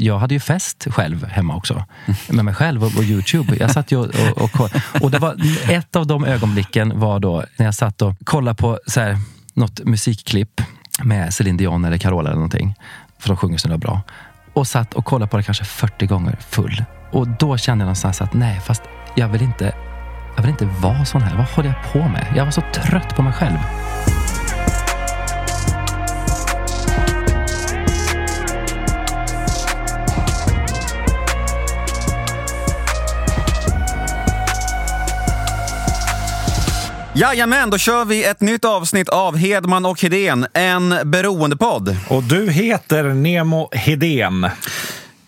jag hade ju fest själv hemma också. Med mig själv och, och Youtube. Jag satt ju och, och, och, och det var ett av de ögonblicken var då när jag satt och kollade på så här, något musikklipp med Céline Dion eller Carola eller någonting. För de sjunger så himla bra. Och satt och kollade på det kanske 40 gånger full. Och då kände jag någonstans att nej, fast jag vill inte, jag vill inte vara sån här. Vad håller jag på med? Jag var så trött på mig själv. Jajamän, då kör vi ett nytt avsnitt av Hedman och Hedén, en beroendepodd. Och du heter Nemo Hedén.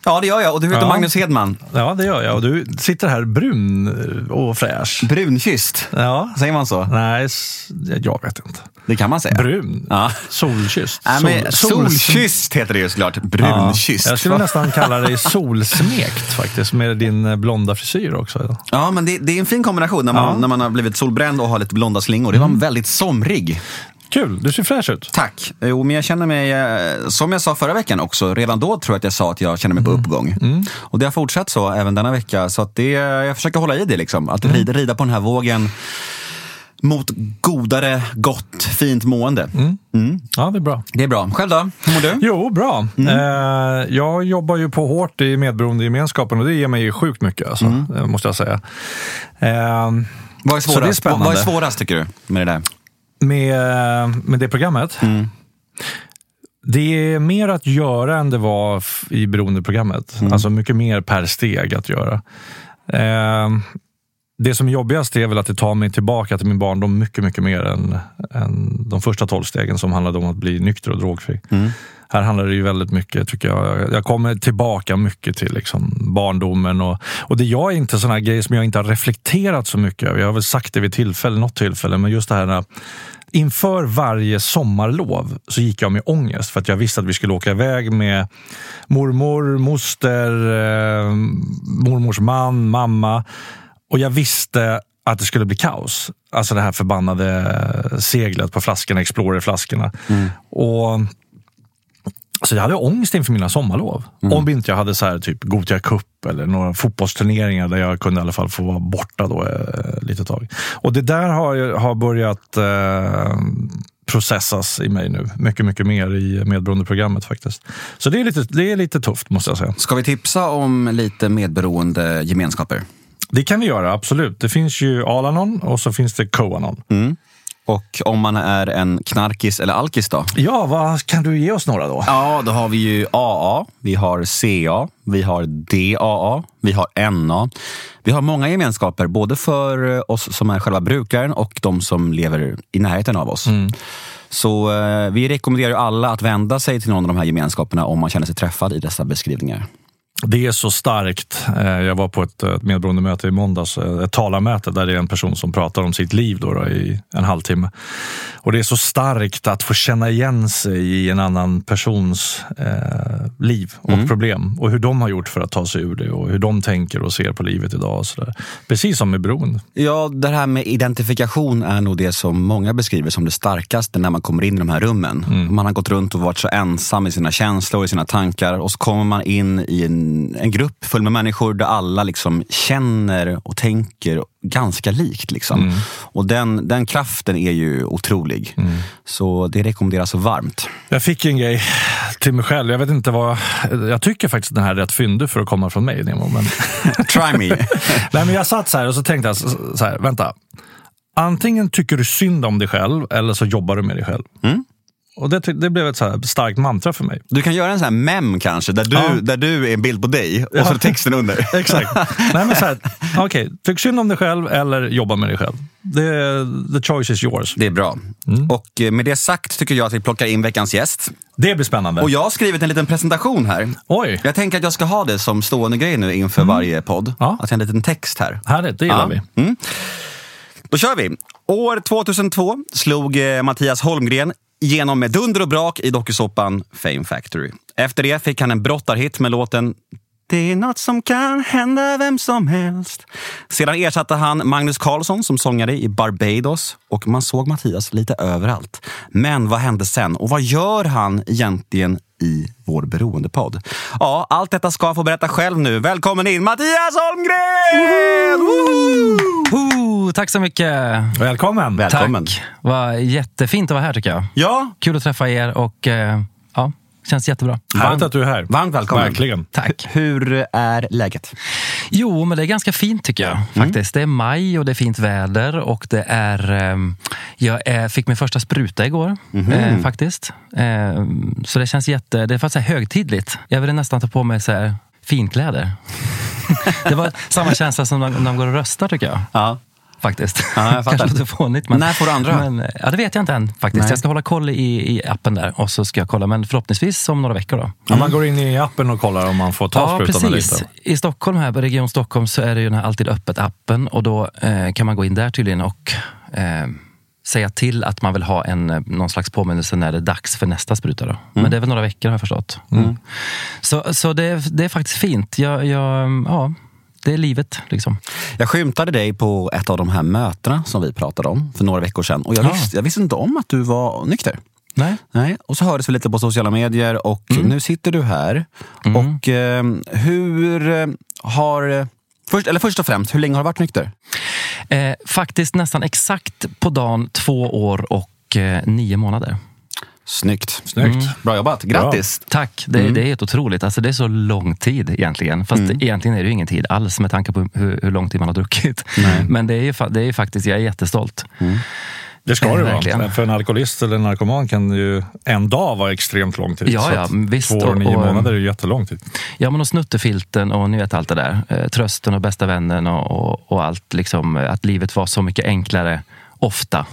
Ja, det gör jag. Och du heter Ja. Magnus Hedman. Ja, det gör jag. Och du sitter här brun och fräsch. Brunkysst. Ja. Säger man så? Nej, s- jag vet inte. Det kan man säga. Brun. Ja. Solkysst. Nej, men Sol- sols- solkysst heter det ju såklart. Ja. Jag skulle nästan kalla dig solsmekt faktiskt, med din eh, blonda frisyr också. Ja, men det, det är en fin kombination när man. Mm. när man har blivit solbränd och har lite blonda slingor. Det var väldigt somrig. Kul, du ser fräsch ut. Tack. Jo, men jag känner mig, eh, som jag sa förra veckan också, redan då tror jag att jag sa att jag känner mig på Mm. uppgång. Och det har fortsatt så även denna vecka. Så att det, jag försöker hålla i det, liksom. att Mm. rida, rida på den här vågen mot godare, gott, fint mående. Mm. Ja, det är bra. Det är bra. Själv då? Hur mår du? Jo, bra. Eh, jag jobbar ju på hårt i medberoendegemenskapen och det ger mig sjukt mycket, alltså, eh, måste jag säga. Eh, Vad är svårast, vad är svårast tycker du med det där? Med, med det programmet. Det är mer att göra än det var i beroendeprogrammet. Alltså mycket mer per steg att göra. Eh, det som är jobbigast är väl att det tar mig tillbaka till min barndom mycket, mycket mer än, än de första tolv stegen som handlade om att bli nykter och drogfri. Här handlar det ju väldigt mycket, tycker jag. Jag kommer tillbaka mycket till liksom barndomen. Och, och det jag är inte här grejer som jag inte har reflekterat så mycket över. Jag har väl sagt det vid tillfälle, något tillfälle, men just det här Inför varje sommarlov så gick jag med ångest för att jag visste att vi skulle åka iväg med mormor, moster, eh, mormors man, mamma. Och jag visste att det skulle bli kaos. Alltså det här förbannade seglet på flaskorna, Explorer-flaskorna. Och så jag hade ångest inför mina sommarlov. Om inte jag hade så här, typ Gothia Cup eller några fotbollsturneringar där jag kunde i alla fall få vara borta då eh, lite tag. Och det där har, har börjat eh, processas i mig nu. Mycket, mycket mer i medberoendeprogrammet faktiskt. Så det är, lite, det är lite tufft måste jag säga. Ska vi tipsa om lite medberoende gemenskaper? Det kan vi göra, absolut. Det finns ju Alanon och så finns det Coanon. Och om man är en knarkis eller alkis då? Ja, vad kan du ge oss några då? Ja, då har vi ju AA, vi har CA, vi har DAA, vi har NA. Vi har många gemenskaper, både för oss som är själva brukaren och de som lever i närheten av oss. Så eh, vi rekommenderar ju alla att vända sig till någon av de här gemenskaperna om man känner sig träffad i dessa beskrivningar. Det är så starkt. Eh, Jag var på ett ett medberoendemöte i måndags, eh, ett talarmöte där det är en person som pratar om sitt liv då, då i en halvtimme. Och det är så starkt att få känna igen sig i en annan persons eh, liv och problem och hur de har gjort för att ta sig ur det och hur de tänker och ser på livet idag. Och så där. Precis som med beroende. Ja, det här med identifikation är nog det som många beskriver som det starkaste när man kommer in i de här rummen. Man har gått runt och varit så ensam i sina känslor, i sina tankar och så kommer man in i en, en grupp full med människor där alla liksom känner och tänker ganska likt. Liksom. Och den, den kraften är ju otrolig. Så det rekommenderas så varmt. Jag fick en grej till mig själv. Jag vet inte vad... Jag tycker faktiskt att den här är rätt fyndig för att komma från mig. Nemo, Men... Try me. Nej, men jag satt så här och så tänkte jag så här, vänta. Antingen tycker du synd om dig själv eller så jobbar du med dig själv. Och det, det blev ett så starkt mantra för mig. Du kan göra en sån här mem kanske, där du, Ja. där du är en bild på dig och så Ja. är texten under. Exakt. Nej, men så här, okej, tyck synd om dig själv eller jobba med dig själv. Det, the choice is yours. Det är bra. Och eh, med det sagt tycker jag att vi plockar in veckans gäst. Det blir spännande. Och jag har skrivit en liten presentation här. Oj, Jag tänker att jag ska ha det som stående grej nu inför varje podd. Ja. Att jag har en liten text här. härligt. Det gillar Ja. vi. Då kör vi! År 2002 slog eh, Mattias Holmgren igenom med dunder och brak i dokusåpan Fame Factory. Efter det fick han en brottarhit med låten Det är något som kan hända vem som helst. Sedan ersatte han Magnus Carlsson som sångare i Barbados och man såg Mattias lite överallt. Men vad hände sen och vad gör han egentligen i vår beroendepodd? Ja, allt detta ska han få berätta själv nu. Välkommen in Mattias Holmgren! Oh, tack så mycket! Välkommen! Välkommen! Tack! Vad jättefint att vara här tycker jag. Ja, Kul att träffa er och eh, ja, känns jättebra. Härligt att du är här. varmt välkommen. Verkligen. Tack. Hur är läget? Jo, men det är ganska fint tycker jag. faktiskt. Det är maj och det är fint väder och det är... ehm, jag är, fick min första spruta igår, eh, faktiskt. Eh, så det känns jätte... Det är faktiskt så här högtidligt. Jag ville nästan ta på mig så här finkläder. det var samma känsla som när när de går och röstar tycker jag. Ja. Faktiskt. Ja, jag. Kanske lite fånigt. Men, När får du andra? Men, ja, det vet jag inte än faktiskt. Nej. Jag ska hålla koll i, i appen där och så ska jag kolla. Men förhoppningsvis om några veckor då. Ja, man går in i appen och kollar om man får ta Ja, sprutan eller inte. I Stockholm, här Region Stockholm, så är det ju den här Alltid öppet-appen och då eh, kan man gå in där tydligen och eh, säga till att man vill ha en, eh, någon slags påminnelse när det är dags för nästa spruta. Då. Mm. Men det är väl några veckor har jag förstått. Så, så det, är- det är faktiskt fint. Jag, jag, ja, det är livet liksom. Jag skymtade dig på ett av de här mötena som vi pratade om för några veckor sedan. Och jag, Ja. visste, jag visste inte om att du var nykter. Nej. Nej. Och så hördes vi lite på sociala medier och Mm. nu sitter du här. Och eh, hur har... eh, Först, eller först och främst, hur länge har du varit nykter? Eh, faktiskt nästan exakt på dagen två år och eh, nio månader. Snyggt. Snyggt. Bra jobbat. Grattis! Tack, det, det är helt otroligt. Alltså, det är så lång tid egentligen. Fast egentligen är det ju ingen tid alls med tanke på hur, hur lång tid man har druckit. Men det är, det är ju faktiskt, jag är jättestolt. Det ska det verkligen. vara. För en alkoholist eller en narkoman kan ju en dag vara extremt lång tid. Ja, Så ja, visst. Två år och nio och, månader är ju jättelång tid. Ja, men och snuttefilten och ni vet allt det där. Eh, trösten och bästa vännen och, och, och allt. Liksom, eh, att livet var så mycket enklare, ofta.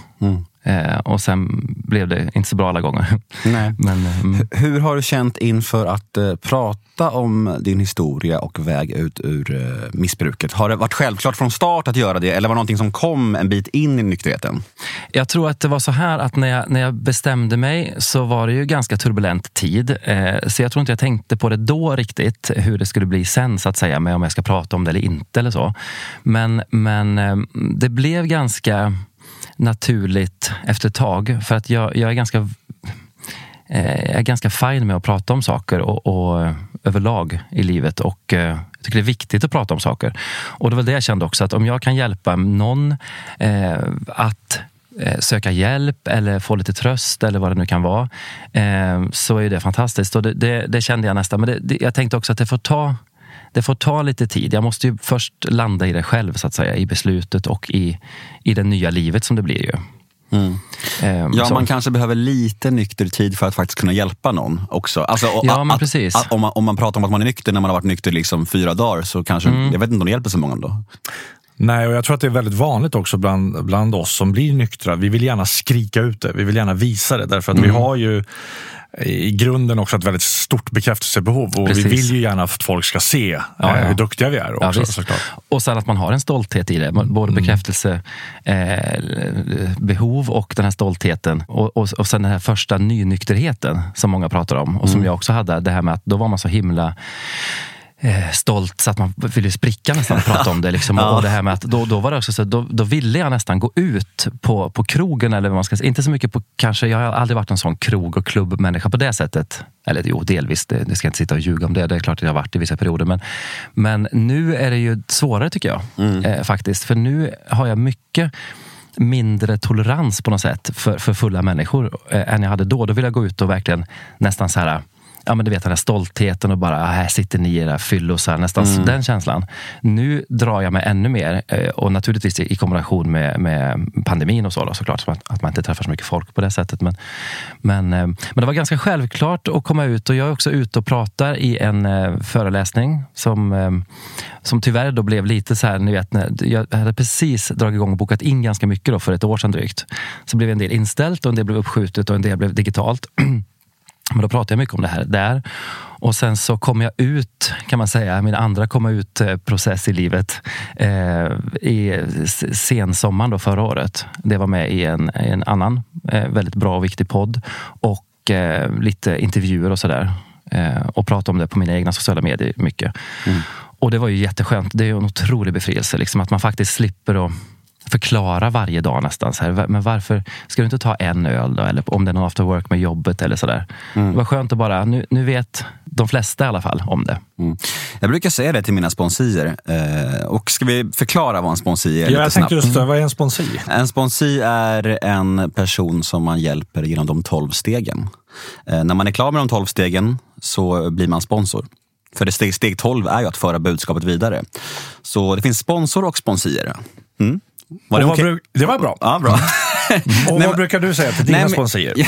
Eh, och sen blev det inte så bra alla gånger. Nej. Men, eh, mm. Hur har du känt inför att eh, prata om din historia och väg ut ur eh, missbruket? Har det varit självklart från start att göra det eller var det någonting som kom en bit in i nykterheten? Jag tror att det var så här att när jag, när jag bestämde mig så var det ju ganska turbulent tid. Eh, så jag tror inte jag tänkte på det då riktigt, hur det skulle bli sen så att säga, med om jag ska prata om det eller inte eller så. Men, men eh, det blev ganska naturligt efter ett tag för att jag, jag är ganska eh, är ganska fin med att prata om saker och, och överlag i livet och eh, jag tycker det är viktigt att prata om saker. Och det var det jag kände också, att om jag kan hjälpa någon eh, att eh, söka hjälp eller få lite tröst eller vad det nu kan vara, eh, så är det fantastiskt. Och det, det, det kände jag nästan. Men det, det, jag tänkte också att det får ta det får ta lite tid. Jag måste ju först landa i det själv, så att säga. I beslutet och i, i det nya livet som det blir ju. Eh, Ja, så. man kanske behöver lite nykter tid för att faktiskt kunna hjälpa någon också. Alltså, och Ja, att- precis. Att, om, man, om man pratar om att man är nykter när man har varit nykter liksom fyra dagar så kanske, Mm. jag vet inte om det hjälper så många då. Nej, och jag tror att det är väldigt vanligt också bland, bland oss som blir nyktra. Vi vill gärna skrika ut det, vi vill gärna visa det. Därför att Mm. vi har ju i grunden också ett väldigt stort bekräftelsebehov och Precis. vi vill ju gärna att folk ska se Ja, eh, ja. hur duktiga vi är Ja, också. såklart. Och sen att man har en stolthet i det. Både bekräftelse, eh, behov och den här stoltheten. Och, och, och sen den här första nynykterheten som många pratar om och som jag också hade. Det här med att då var man så himla eh, stolt så att man ville spricka nästan och prata om det. Liksom. Ja. Och det här med att då, då var det också så, då, då ville jag nästan gå ut på, på krogen eller vad man ska säga. Inte så mycket på, kanske, jag har aldrig varit en sån krog och klubbmänniska på det sättet. Eller jo, delvis, det, det ska jag inte sitta och ljuga om det. Det är klart att jag har varit i vissa perioder. Men, men nu är det ju svårare tycker jag. Eh, faktiskt. För nu har jag mycket mindre tolerans på något sätt för, för fulla människor eh, än jag hade då. Då vill jag gå ut och verkligen nästan så här Ja, men du vet den här stoltheten och bara, ah, här sitter ni i era fyllosar. Nästan så den känslan. Nu drar jag mig ännu mer eh, och naturligtvis i kombination med, med pandemin och så då, såklart. Så att, att man inte träffar så mycket folk på det sättet. Men, men, eh, men det var ganska självklart att komma ut och jag är också ute och pratar i en eh, föreläsning som, som tyvärr då blev lite så här, ni vet, jag hade precis dragit igång och bokat in ganska mycket då för ett år sedan drygt. Så blev en del inställt och en del blev uppskjutet och en del blev digitalt. Men då pratade jag mycket om det här där. Och sen så kom jag ut, kan man säga, min andra komma ut-process i livet eh, i sensommaren då förra året. Det var med i en, en annan eh, väldigt bra och viktig podd och eh, lite intervjuer och sådär. Eh, och prata om det på mina egna sociala medier mycket. Mm. Och det var ju jätteskönt. Det är en otrolig befrielse. Liksom, att man faktiskt slipper att förklara varje dag nästan. Så här, men varför ska du inte ta en öl då? Eller om det är någon after work med jobbet eller sådär. Mm. Det var skönt att bara, nu, nu vet de flesta i alla fall om det. Mm. Jag brukar säga det till mina sponsier. Eh, och ska vi förklara vad en sponsi är? Ja, jag tänkte just det. Vad är en sponsi? En sponsi är en person som man hjälper genom de tolv stegen. Eh, när man är klar med de tolv stegen så blir man sponsor. För det steg, steg 12 är ju att föra budskapet vidare. Så det finns sponsor och sponsier. Mm. Var det, okay? det var bra. Ja, bra. och nej, vad brukar du säga till dina nej, sponsorer?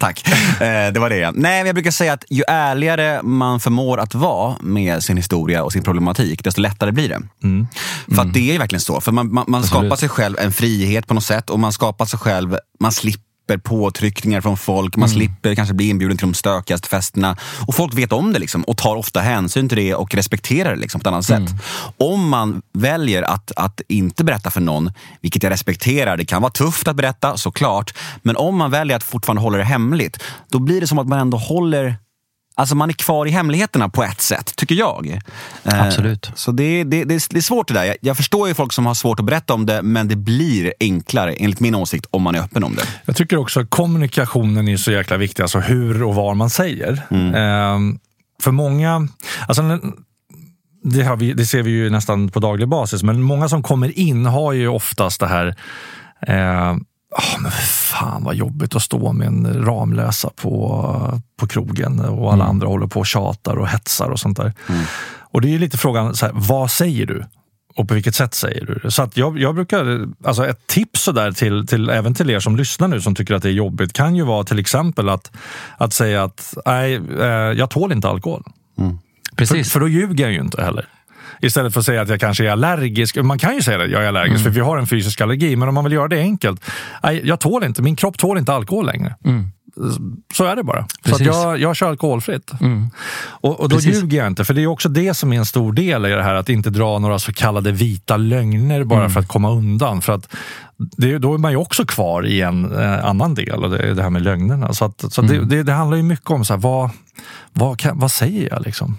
Tack. Eh, det var det. Nej, men jag brukar säga att ju ärligare man förmår att vara med sin historia och sin problematik, desto lättare blir det. Mm. För mm. det är verkligen så. För man, man, man skapar sig själv en frihet på något sätt och man skapar sig själv, man slipper slipper påtryckningar från folk. Man mm. slipper kanske bli inbjuden till de stökigaste festerna. Och folk vet om det liksom, och tar ofta hänsyn till det och respekterar det liksom, på ett annat mm. sätt. Om man väljer att, att inte berätta för någon, vilket jag respekterar, det kan vara tufft att berätta såklart. Men om man väljer att fortfarande hålla det hemligt, då blir det som att man ändå håller Alltså man är kvar i hemligheterna på ett sätt, tycker jag. Eh, Absolut. Så det, det, det, det är svårt det där. Jag, jag, förstår ju folk som har svårt att berätta om det, men det blir enklare, enligt min åsikt, om man är öppen om det. Jag tycker också att kommunikationen är så jäkla viktig, alltså hur och var man säger. Mm. Eh, för många, alltså det, vi, det, ser vi ju nästan på daglig basis, men många som kommer in har ju oftast det här eh, Oh, men fan vad jobbigt att stå med en Ramlösa på, på krogen och alla mm. andra håller på och tjatar och hetsar och sånt där. Mm. Och det är lite frågan, så här, vad säger du? Och på vilket sätt säger du det? Så att jag, jag brukar, alltså ett tips sådär till, till, även till er som lyssnar nu som tycker att det är jobbigt kan ju vara till exempel att, att säga att nej, eh, jag tål inte alkohol. Mm. Precis. För, för då ljuger jag ju inte heller. Istället för att säga att jag kanske är allergisk. Man kan ju säga att jag är allergisk, mm. för vi har en fysisk allergi. Men om man vill göra det enkelt. Jag tål inte, min kropp tål inte alkohol längre. Mm. Så är det bara. Precis. Så jag, jag kör alkoholfritt. Mm. Och, och, då Precis. ljuger jag inte, för det är också det som är en stor del i det här, att inte dra några så kallade vita lögner bara mm. för att komma undan. För att det, då är man ju också kvar i en eh, annan del, och det det här med lögnerna. Så, att, så mm. det, det, det, handlar ju mycket om så här, vad, vad, kan, vad säger jag? Liksom?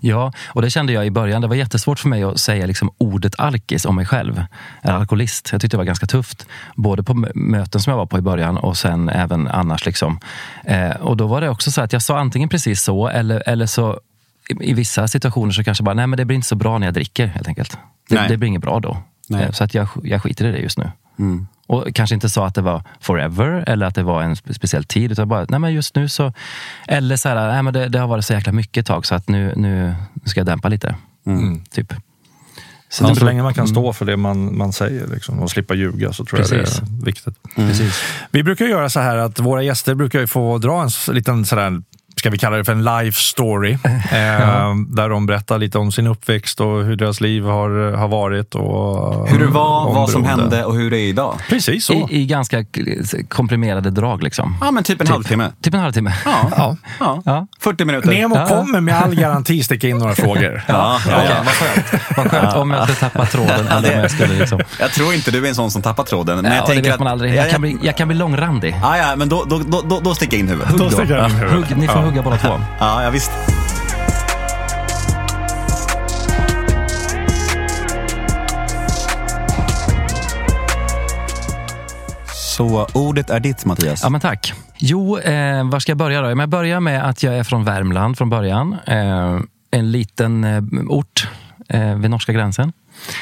Ja, och det kände jag i början. Det var jättesvårt för mig att säga liksom ordet alkis om mig själv. Eller alkoholist. Jag tyckte det var ganska tufft. Både på möten som jag var på i början och sen även annars. Liksom. Eh, och då var det också så att jag sa antingen precis så eller, eller så i, i vissa situationer så kanske bara, nej men det blir inte så bra när jag dricker helt enkelt. Det, det blir inget bra då. Eh, så att jag, jag skiter i det just nu. Mm. Och kanske inte sa att det var forever eller att det var en speciell tid. Utan bara, nej men just nu så... Eller så här, nej men det, det har varit så jäkla mycket ett tag så att nu, nu ska jag dämpa lite. Mm. mm. Typ. Så, ja, så länge man kan stå mm. för det man, man säger liksom, och slippa ljuga så tror Precis. jag det är viktigt. Mm. Vi brukar göra så här att våra gäster brukar få dra en liten sådär ska vi kalla det för en life story. eh, där de berättar lite om sin uppväxt och hur deras liv har, har varit. Och, hur det var, vad som hände och hur det är idag. Precis så. I, i ganska komprimerade drag liksom. Ja, men typ en typ, halvtimme. Typ en halvtimme. Ja. ja. ja. ja. 40 minuter. Nemo ja. kommer med all garanti sticka in några frågor. Ja, ja, ja. Vad skönt. Vad skönt om jag skulle tappa tråden. eller om jag, skulle, liksom. jag tror inte du är en sån som tappar tråden. Men jag man aldrig. Jag kan bli, jag kan bli långrandig. Ja, ja, men då, då, då, då, då sticker jag in huvudet. Hugg då. Sticker jag in huvudet. Hugg, ni får hugga båda två. Ja, ja visst. Så ordet är ditt Mattias. Ja, men tack. Jo, eh, var ska jag börja då? Jag börjar med att jag är från Värmland från början. Eh, en liten eh, ort eh, vid norska gränsen.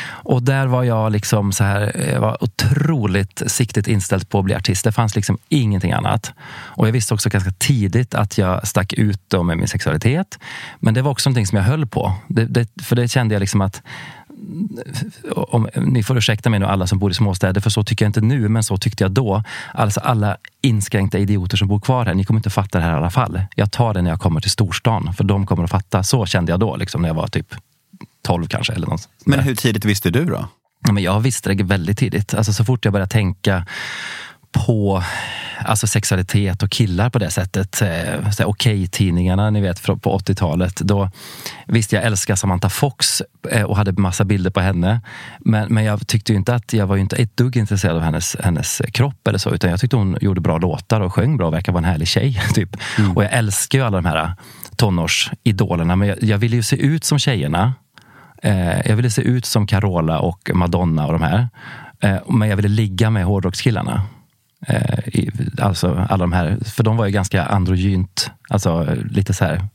Och där var jag liksom så här, jag var otroligt siktigt inställd på att bli artist. Det fanns liksom ingenting annat. Och jag visste också ganska tidigt att jag stack ut med min sexualitet. Men det var också någonting som jag höll på. Det, det, för det kände jag liksom att om, ni får ursäkta mig nu alla som bor i småstäder, för så tycker jag inte nu, men så tyckte jag då. Alltså alla inskränkta idioter som bor kvar här, ni kommer inte fatta det här i alla fall. Jag tar det när jag kommer till storstan, för de kommer att fatta. Så kände jag då, liksom, när jag var typ 12 kanske. Eller något Men hur tidigt visste du då? Ja, men jag visste det väldigt tidigt. Alltså, så fort jag började tänka på alltså sexualitet och killar på det sättet. Eh, Okej-tidningarna, ni vet på 80-talet. Då, visst, jag älskar Samantha Fox eh, och hade massa bilder på henne. Men, men jag tyckte inte att jag var inte ett dugg intresserad av hennes, hennes kropp eller så. Utan jag tyckte hon gjorde bra låtar och sjöng bra och verkar vara en härlig tjej. Typ. Mm. Och jag älskar ju alla de här tonårsidolerna. Men jag, jag ville ju se ut som tjejerna. Eh, jag ville se ut som Carola och Madonna och de här. Eh, men jag ville ligga med hårdrockskillarna. Eh, alltså alla de här, för de var ju ganska androgynt, alltså lite så här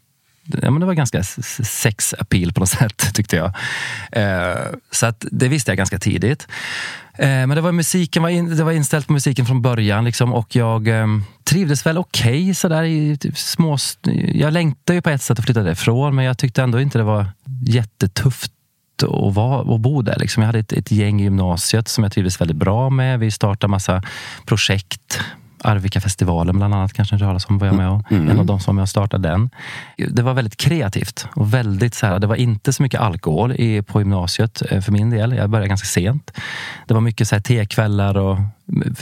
Ja, men det var ganska sex appeal på något sätt, tyckte jag. Eh, så att det visste jag ganska tidigt. Eh, men det var musiken var, in, det var inställt på musiken från början liksom, och jag eh, trivdes väl okej okay, sådär i typ små... Jag längtade ju på ett sätt att flytta därifrån, men jag tyckte ändå inte det var jättetufft att, vara, att bo där. Liksom. Jag hade ett, ett gäng i gymnasiet som jag trivdes väldigt bra med. Vi startade massa projekt. Arvika-festivalen bland annat kanske ni talas om, var jag med och mm. en av de som jag startade den. Det var väldigt kreativt och väldigt så här, det var inte så mycket alkohol i, på gymnasiet eh, för min del. Jag började ganska sent. Det var mycket så här tekvällar och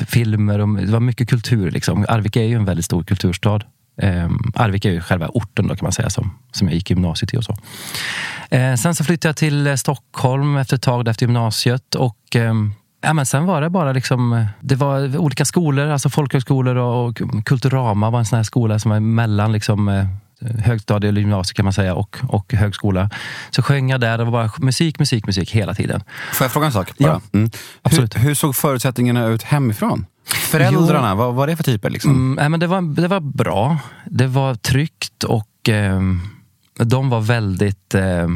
filmer och det var mycket kultur. Liksom. Arvika är ju en väldigt stor kulturstad Eh, Arvika är ju själva orten då kan man säga som, som jag gick gymnasiet i och så. Eh, sen så flyttade jag till eh, Stockholm efter ett tag efter gymnasiet och eh, Ja, men sen var det bara liksom, det var olika skolor, alltså folkhögskolor och, Kulturama var en sån här skola som var mellan liksom, eh, högstadie eller gymnasiet kan man säga och, och högskola. Så sjöng jag där, det var bara musik, musik, musik hela tiden. Får jag fråga en sak? Bara? Ja, mm. Absolut. Hur, hur såg förutsättningarna ut hemifrån? Föräldrarna, vad var det för typer? Liksom? Mm, men det, var, det var bra. Det var tryggt och eh, de var väldigt... Eh,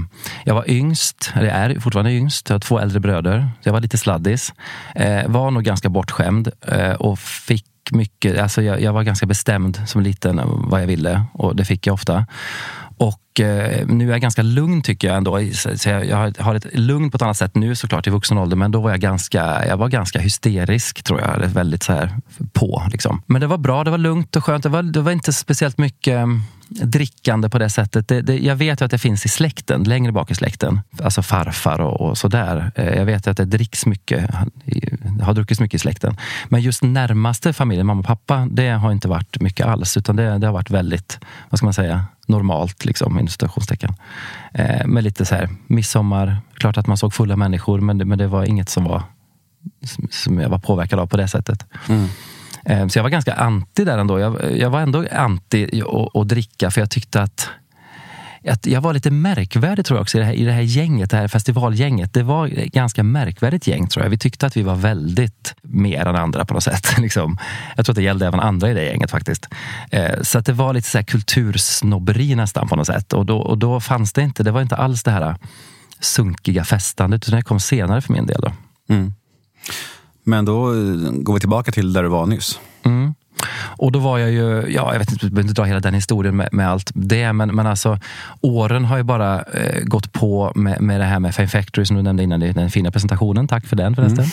jag var yngst, eller är fortfarande yngst. Jag har två äldre bröder. Jag var lite sladdis. Eh, var nog ganska bortskämd eh, och fick mycket... Alltså jag, jag, var ganska bestämd som liten vad jag ville och det fick jag ofta. Och eh, nu är jag ganska lugn tycker jag ändå. Så jag, jag har ett lugn på ett annat sätt nu såklart i vuxen ålder. Men då var jag ganska, jag var ganska hysterisk tror jag. Väldigt så här på liksom. Men det var bra, det var lugnt och skönt. Det var, det var inte speciellt mycket drickande på det sättet. Det, det, jag vet ju att det finns i släkten, längre bak i släkten. Alltså farfar och, och sådär. Eh, jag vet att det dricks mycket, har druckits mycket i släkten. Men just närmaste familjen, mamma och pappa, det har inte varit mycket alls. Utan det, det har varit väldigt, vad ska man säga, normalt, liksom, inom situationstecken. Eh, med lite så här, midsommar, klart att man såg fulla människor, men det, men det var inget som var som jag var påverkad av på det sättet. Mm. Eh, så jag var ganska anti där ändå. Jag, jag var ändå anti att dricka för jag tyckte att att jag var lite märkvärdig tror jag också i det, här, i det här gänget, det här festivalgänget. Det var ett ganska märkvärdigt gäng tror jag. Vi tyckte att vi var väldigt mer än andra på något sätt. Liksom. Jag tror att det gällde även andra i det gänget faktiskt. Eh, så att det var lite så här kultursnobberi nästan på något sätt. Och då, och då fanns det inte, det var inte alls det här sunkiga festandet utan det kom senare för min del. Då. Mm. Men då eh, går vi tillbaka till där du var nyss. Mm. Och då var jag ju, ja, jag vet inte, jag behöver inte dra hela den historien med, med allt det, men, men alltså åren har ju bara eh, gått på med, med det här med Fame Factory som du nämnde innan den fina presentationen. Tack för den förresten.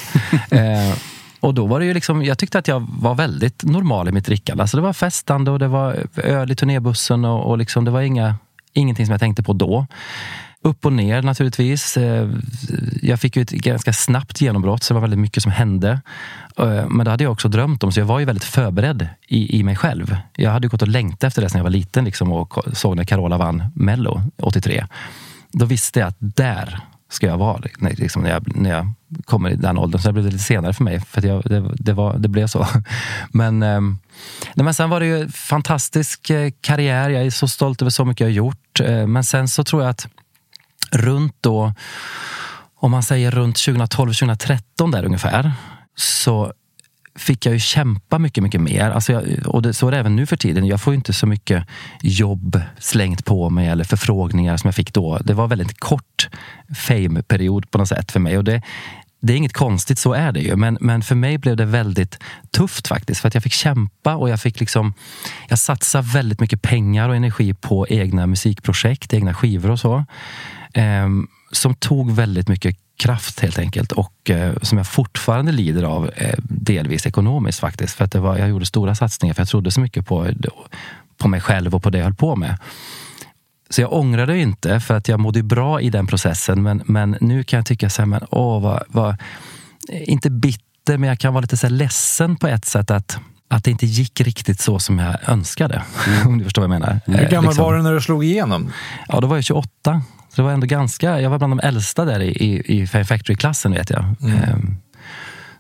Mm. eh, och då var det ju liksom, jag tyckte att jag var väldigt normal i mitt drickande. Alltså det var festande och det var öl i turnébussen och, och liksom, det var inga, ingenting som jag tänkte på då upp och ner naturligtvis. Eh, jag fick ju ett ganska snabbt genombrott, så det var väldigt mycket som hände. Eh, men det hade jag också drömt om, så jag var ju väldigt förberedd i, i mig själv. Jag hade gått och längtat efter det sen jag var liten liksom, och såg när Carola vann Mello 83. Då visste jag att där ska jag vara liksom, när, jag, när jag kommer i den åldern. Så det blev lite senare för mig, för jag, det, det, var, det blev så. Men, ehm, nej, men sen var det ju fantastisk eh, karriär. Jag är så stolt över så mycket jag har gjort. Men sen så tror jag att runt då, om man säger runt 2012, 2013 där ungefär, så fick jag ju kämpa mycket, mycket mer. Alltså jag, och det, så är det även nu för tiden. Jag får inte så mycket jobb slängt på mig eller förfrågningar som jag fick då. Det var väldigt kort fame-period på något sätt för mig. Och det, det är inget konstigt, så är det ju. Men, men för mig blev det väldigt tufft faktiskt. För att jag fick kämpa och jag fick liksom... Jag satsade väldigt mycket pengar och energi på egna musikprojekt, egna skivor och så. Eh, som tog väldigt mycket kraft helt enkelt och eh, som jag fortfarande lider av eh, delvis ekonomiskt faktiskt. För att det var, jag gjorde stora satsningar för jag trodde så mycket på, på mig själv och på det jag höll på med. Så jag ångrar det inte för att jag mådde bra i den processen. Men, men nu kan jag tycka så här, men åh, vad, vad, inte bitter men jag kan vara lite så här ledsen på ett sätt att att det inte gick riktigt så som jag önskade. Mm. Om du förstår vad jag menar. Hur gammal liksom. var du när du slog igenom? Ja, då var jag 28. Så det var ändå ganska, jag var bland de äldsta där i, i, i Factory-klassen vet jag. Mm. Um,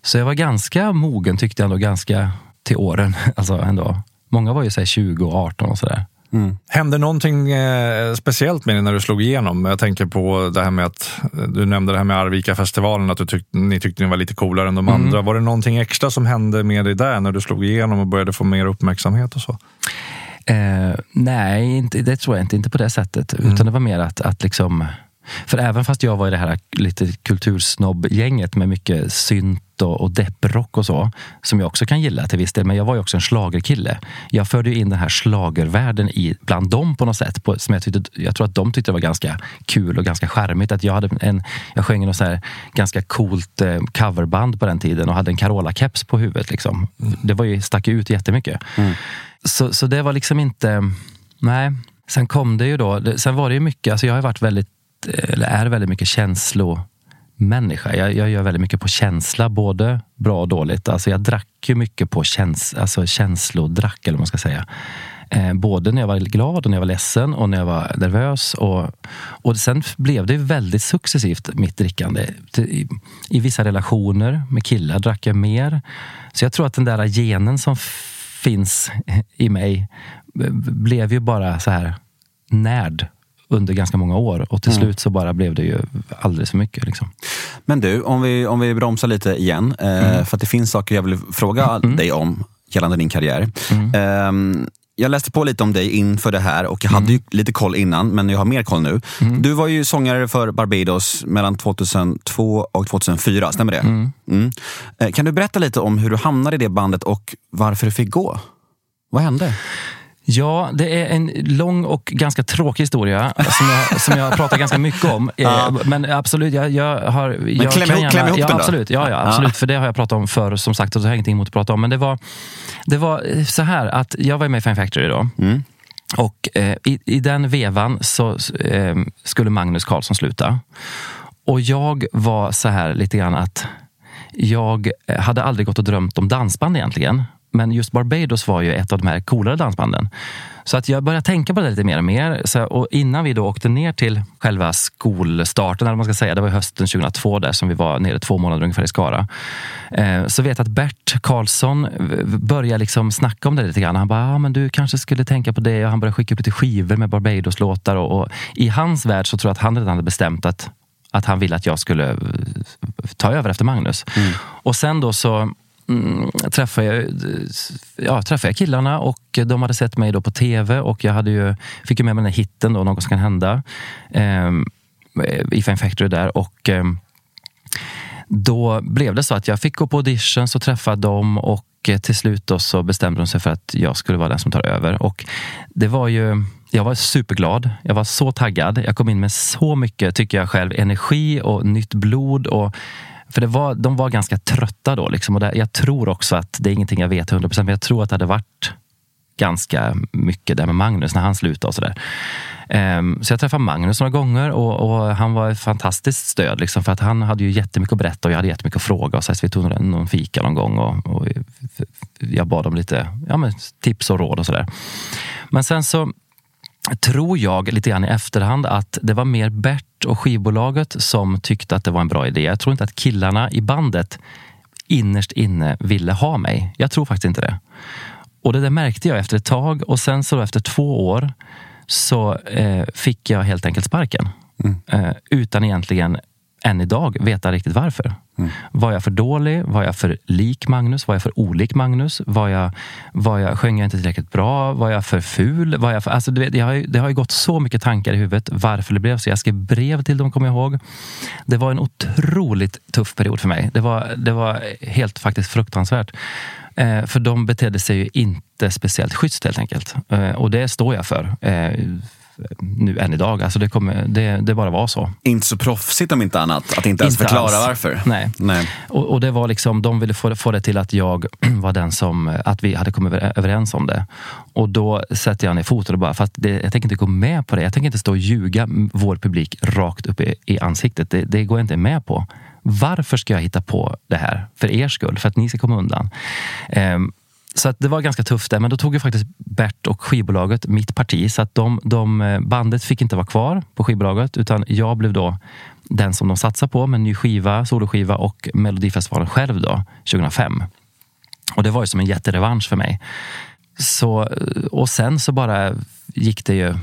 så jag var ganska mogen tyckte jag ändå, ganska till åren. Alltså ändå. Många var ju så 20 och 18 och sådär. Mm. Hände någonting eh, speciellt med dig när du slog igenom? Jag tänker på det här med att du nämnde det här med Arvika-festivalen, att du tyck, ni tyckte ni var lite coolare än de mm. andra. Var det någonting extra som hände med dig där när du slog igenom och började få mer uppmärksamhet och så? Eh, nej, inte, det tror jag inte. Inte på det sättet. Mm. Utan det var mer att, att liksom för även fast jag var i det här lite kultursnobb-gänget med mycket synt och, och depprock och så, som jag också kan gilla till viss del, men jag var ju också en slagerkille. Jag förde in den här slagervärlden i, bland dem på något sätt, på, som jag, tyckte, jag tror att de tyckte det var ganska kul och ganska charmigt. Att jag, hade en, jag sjöng något så ganska coolt eh, coverband på den tiden och hade en Carola-keps på huvudet. Liksom. Mm. Det var ju, stack ut jättemycket. Mm. Så, så det var liksom inte... Nej. Sen kom det ju då, sen var det ju mycket, alltså jag har varit väldigt eller är väldigt mycket känslomänniska. Jag, jag gör väldigt mycket på känsla, både bra och dåligt. Alltså jag drack ju mycket på käns, alltså känslodrack, eller vad man ska säga. Eh, både när jag var glad och när jag var ledsen och när jag var nervös. Och, och sen blev det väldigt successivt, mitt drickande. I, I, vissa relationer med killar drack jag mer. Så jag tror att den där genen som finns i mig blev ju bara så här närd under ganska många år och till mm. slut så bara blev det ju alldeles för mycket. Liksom. Men du, om vi, om vi bromsar lite igen, eh, mm. för att det finns saker jag vill fråga mm. dig om gällande din karriär. Eh, jag läste på lite om dig inför det här och jag hade ju lite koll innan, men jag har mer koll nu. Mm. Du var ju sångare för Barbados mellan 2002 och 2004, stämmer det? Mm. Mm. Eh, kan du berätta lite om hur du hamnade i det bandet och varför du fick gå? Vad hände? Ja, det är en lång och ganska tråkig historia som jag, som jag pratar ganska mycket om. Ja. Eh, men absolut, jag, jag har... Men jag kläm, ihop, kläm ihop ja, den då. Absolut, ja, ja, absolut. För det har jag pratat om förr som sagt och så har jag ingenting emot att prata om. Men det var, det var så här att jag var med i Fame Factory då. Mm. Och eh, i, i den vevan så eh, skulle Magnus Carlsson sluta. Och jag var så här lite grann att jag hade aldrig gått och drömt om dansband egentligen. Men just Barbados var ju ett av de här coolare dansbanden. Så att jag började tänka på det lite mer och mer. Så, och innan vi då åkte ner till själva skolstarten, eller man ska säga, det var hösten 2002 där som vi var nere två månader ungefär i Skara. Eh, så vet jag att Bert Karlsson började liksom snacka om det lite grann. Han bara, ah, men du kanske skulle tänka på det. Och han började skicka upp lite skivor med Barbados-låtar. Och, och, I hans värld så tror jag att han redan hade bestämt att, att han ville att jag skulle ta över efter Magnus. Mm. Och sen då så mm, träffade, jag, ja, träffade jag killarna och de hade sett mig då på tv och jag hade ju, fick ju med mig den här hitten då, Något som kan hända. Eh, I Fame Factory där. Och, eh, då blev det så att jag fick gå på auditions och träffa dem och till slut då så bestämde de sig för att jag skulle vara den som tar över. Och det var ju jag var superglad. Jag var så taggad. Jag kom in med så mycket, tycker jag själv, energi och nytt blod. Och för det var, de var ganska trötta då. Liksom. Och det, jag tror också att, det är ingenting jag vet 100% men jag tror att det hade varit ganska mycket där med Magnus när han slutade och sådär. Um, så jag träffade Magnus några gånger och, och, han var ett fantastiskt stöd. Liksom, för att han hade ju jättemycket att berätta och jag hade jättemycket att fråga. Och så, så vi tog någon fika någon gång och, och jag bad om lite ja, men, tips och råd och sådär. Men sen så tror jag lite grann i efterhand att det var mer Bert och skivbolaget som tyckte att det var en bra idé. Jag tror inte att killarna i bandet innerst inne ville ha mig. Jag tror faktiskt inte det. Och det där märkte jag efter ett tag och sen så efter två år så eh, fick jag helt enkelt sparken. Mm. Eh, utan egentligen än idag veta riktigt varför. Mm. Var jag för dålig? Var jag för lik Magnus? Var jag för olik Magnus? Var jag, var jag, sjöng jag inte tillräckligt bra? Var jag för ful? Var jag för, alltså, du vet, det, har ju, det har ju gått så mycket tankar i huvudet varför det blev så. Jag skrev brev till dem, kommer jag ihåg. Det var en otroligt tuff period för mig. Det var, det var helt faktiskt fruktansvärt. Eh, för de betedde sig ju inte speciellt schysst helt enkelt. Eh, och det står jag för. Eh, nu än idag. Alltså det, kommer, det, det bara var så. Inte så proffsigt om inte annat, att inte ens inte förklara alls. varför. Nej. Nej. Och, och, det var liksom, de ville få, få det till att jag var den som, att vi hade kommit överens om det. Och då sätter jag ner foten och bara, för att det, jag tänker inte gå med på det. Jag tänker inte stå och ljuga vår publik rakt upp i, i ansiktet. Det, det går jag inte med på. varför ska jag hitta på det här för er skull? För att ni ska komma undan. Um, så att det var ganska tufft där, men då tog ju faktiskt Bert och skivbolaget mitt parti. Så att de, de, eh, bandet fick inte vara kvar på skivbolaget, utan jag blev då den som de satsade på med en ny skiva, soloskiva och Melodifestivalen själv då, 2005. Och det var ju som en jätterevansch för mig. Så, eh, och sen så bara gick det ju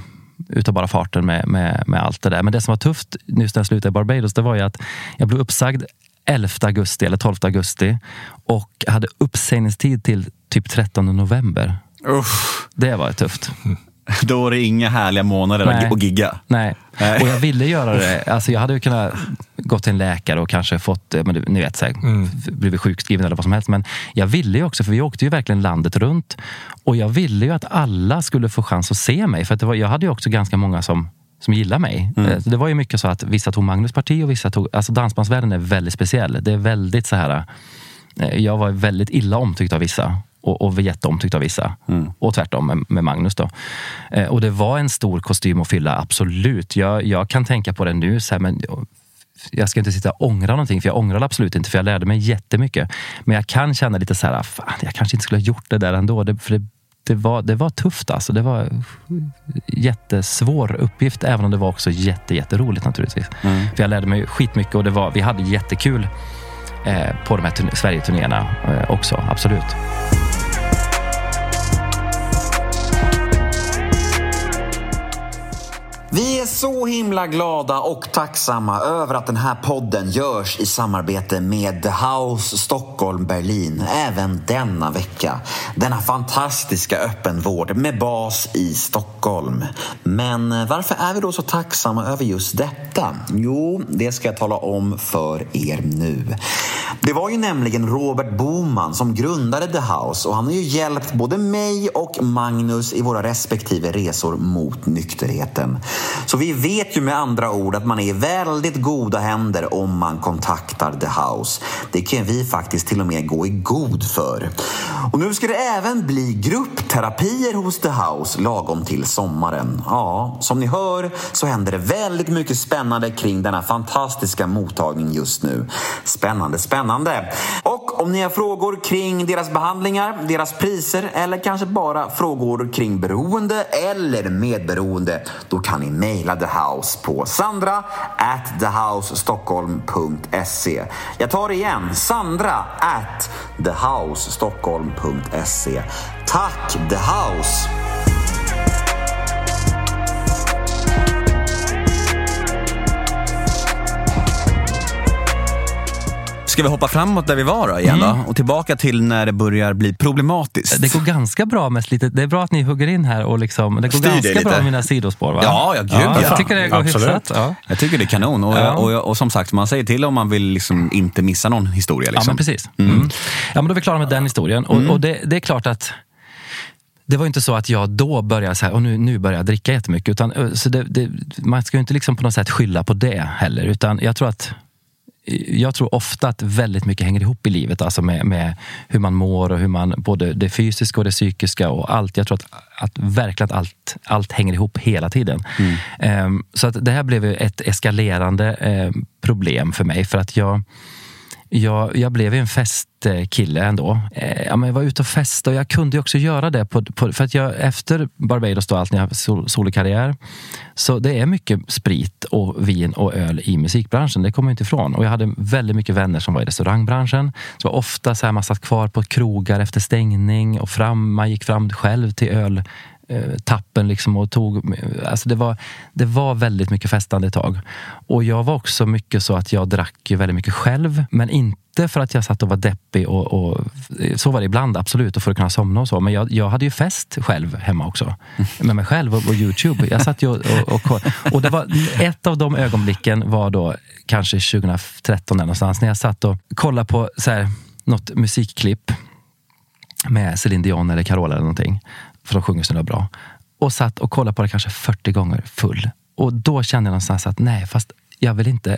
utav bara farten med, med, med allt det där. Men det som var tufft just när jag slutade i Barbados, det var ju att jag blev uppsagd 11 augusti eller 12 augusti och hade uppsägningstid till typ 13 november. Uff. Det var tufft. Då är det inga härliga månader Nej. att gigga. Nej. Nej. och jag ville göra det. Alltså jag hade ju kunnat gå till en läkare och kanske fått, eh, men ni vet, så här, Mm. blivit sjukskriven eller vad som helst. Men jag ville ju också, för vi åkte ju verkligen landet runt. Och jag ville ju att alla skulle få chans att se mig. För att det var, jag hade ju också ganska många som som gillar mig. Eh, så Det var ju mycket så att vissa tog Magnus parti och vissa tog... Alltså dansbandsvärlden är väldigt speciell. Det är väldigt så här... eh, Jag var väldigt illa omtyckt av vissa och, och jätteomtyckt av vissa. Och tvärtom med, med Magnus. Då. Eh, Och det var en stor kostym att fylla, absolut. Jag, jag kan tänka på det nu, så här, men jag ska inte sitta och ångra någonting, för jag ångrar absolut inte, för jag lärde mig jättemycket. Men jag kan känna lite så här, fan, jag kanske inte skulle ha gjort det där ändå. Det, för det, det, var, det var tufft alltså. Det var jättesvår uppgift, även om det var också jätte, jätteroligt naturligtvis. För jag lärde mig skitmycket och det var, vi hade jättekul eh, på de här turn- Sverige-turnéerna eh, också, absolut. Vi är så himla glada och tacksamma över att den här podden görs i samarbete med The House Stockholm Berlin även denna vecka. Denna fantastiska öppenvård med bas i Stockholm. Men varför är vi då så tacksamma över just detta? Jo, det ska jag tala om för er nu. Det var ju nämligen Robert Boman som grundade The House och han har ju hjälpt både mig och Magnus i våra respektive resor mot nykterheten. Så vi vet ju med andra ord att man är i väldigt goda händer om man kontaktar The House. Det kan vi faktiskt till och med gå i god för. Och nu ska det även bli gruppterapier hos The House lagom till sommaren. Ja, som ni hör så händer det väldigt mycket spännande kring denna fantastiska mottagning just nu. Spännande, spännande. Och om ni har frågor kring deras behandlingar, deras priser eller kanske bara frågor kring beroende eller medberoende, då kan ni mejla The House på sandra at thehousestockholm.se. Jag tar det igen, sandra at thehousestockholm.se. Tack The House! Ska vi hoppa framåt där vi var då igen då? Och tillbaka till när det börjar bli problematiskt. Det går ganska bra med lite, det är bra att ni hugger in här och liksom, det går Styr ganska bra med mina sidospår va? Ja, ja, gud, jag ja. tycker det går Absolut. hyfsat. Ja. Jag tycker det är kanon. Och, Ja. och, och, som sagt, man säger till om man vill liksom inte missa någon historia. Ja, Liksom. men precis. Mm. Ja, men då är vi klara med den historien. Och, och det, det är klart att det var inte så att jag då började så här, och nu, nu börjar jag dricka jättemycket. Utan, ö, så det, det, man ska ju inte liksom på något sätt skylla på det heller. Utan jag tror att jag tror ofta att väldigt mycket hänger ihop i livet. Alltså med, med hur man mår och hur man, både det fysiska och det psykiska och allt. Jag tror att, att verkligen att allt, allt hänger ihop hela tiden. Ehm, så att det här blev ett eskalerande eh, problem för mig. För att jag, jag, jag blev en festkille ändå. Eh, ja, men jag var ute och festade och jag kunde ju också göra det. På, på, för att jag, efter Barbados, då, allt när jag hade sol, solokarriär, så det är mycket sprit och vin och öl i musikbranschen. Det kommer jag inte ifrån. Och jag hade väldigt mycket vänner som var i restaurangbranschen. Så det var ofta så här, man satt kvar på krogar efter stängning och fram, man gick fram själv till öl tappen liksom och tog... Alltså det, var, det var väldigt mycket festande ett tag. Och jag var också mycket så att jag drack väldigt mycket själv. Men inte för att jag satt och var deppig. Och, och, så var det ibland, absolut, och för att kunna somna och så. Men jag, jag hade ju fest själv hemma också. Med mig själv och, och Youtube. Jag satt och, och, och, och det var, ett av de ögonblicken var då kanske 2013 eller någonstans. När jag satt och kollade på så här, något musikklipp med Céline Dion eller Carola eller någonting. För de sjunger så bra. Och satt och kollade på det kanske 40 gånger full. Och då kände jag någonstans att nej, fast jag vill inte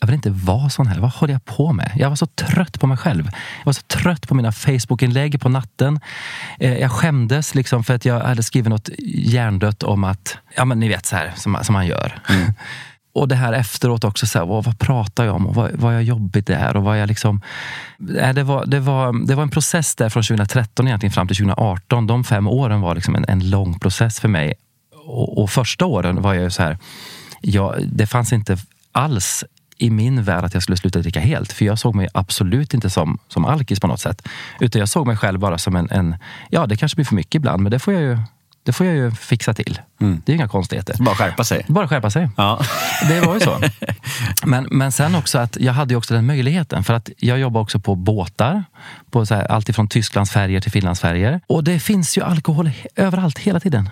jag vill inte vara sån här. Vad håller jag på med? Jag var så trött på mig själv. Jag var så trött på mina Facebook-inlägg på natten. Eh, jag skämdes liksom för att jag hade skrivit något hjärndött om att, ja men ni vet så här som, som man gör. och det här efteråt också, så här, vad, pratar jag om och vad, vad jag jobbigt det är och vad jag liksom... Det var, det, var, det var en process där från 2013 egentligen fram till 2018. De fem åren var liksom en, en lång process för mig. Och, och första åren var jag så här, jag, det fanns inte alls i min värld att jag skulle sluta dricka helt. För jag såg mig absolut inte som, som alkis på något sätt. Utan jag såg mig själv bara som en, en ja det kanske blir för mycket ibland, men det får jag ju det får jag ju fixa till. Mm. Det är inga konstigheter. Bara skärpa sig. Bara skärpa sig. Ja. Det var ju så. Men, men sen också att jag hade ju också den möjligheten. För att jag jobbar också på båtar. På så här, allt ifrån Tysklands färger till Finlands färger. Och det finns ju alkohol överallt hela tiden.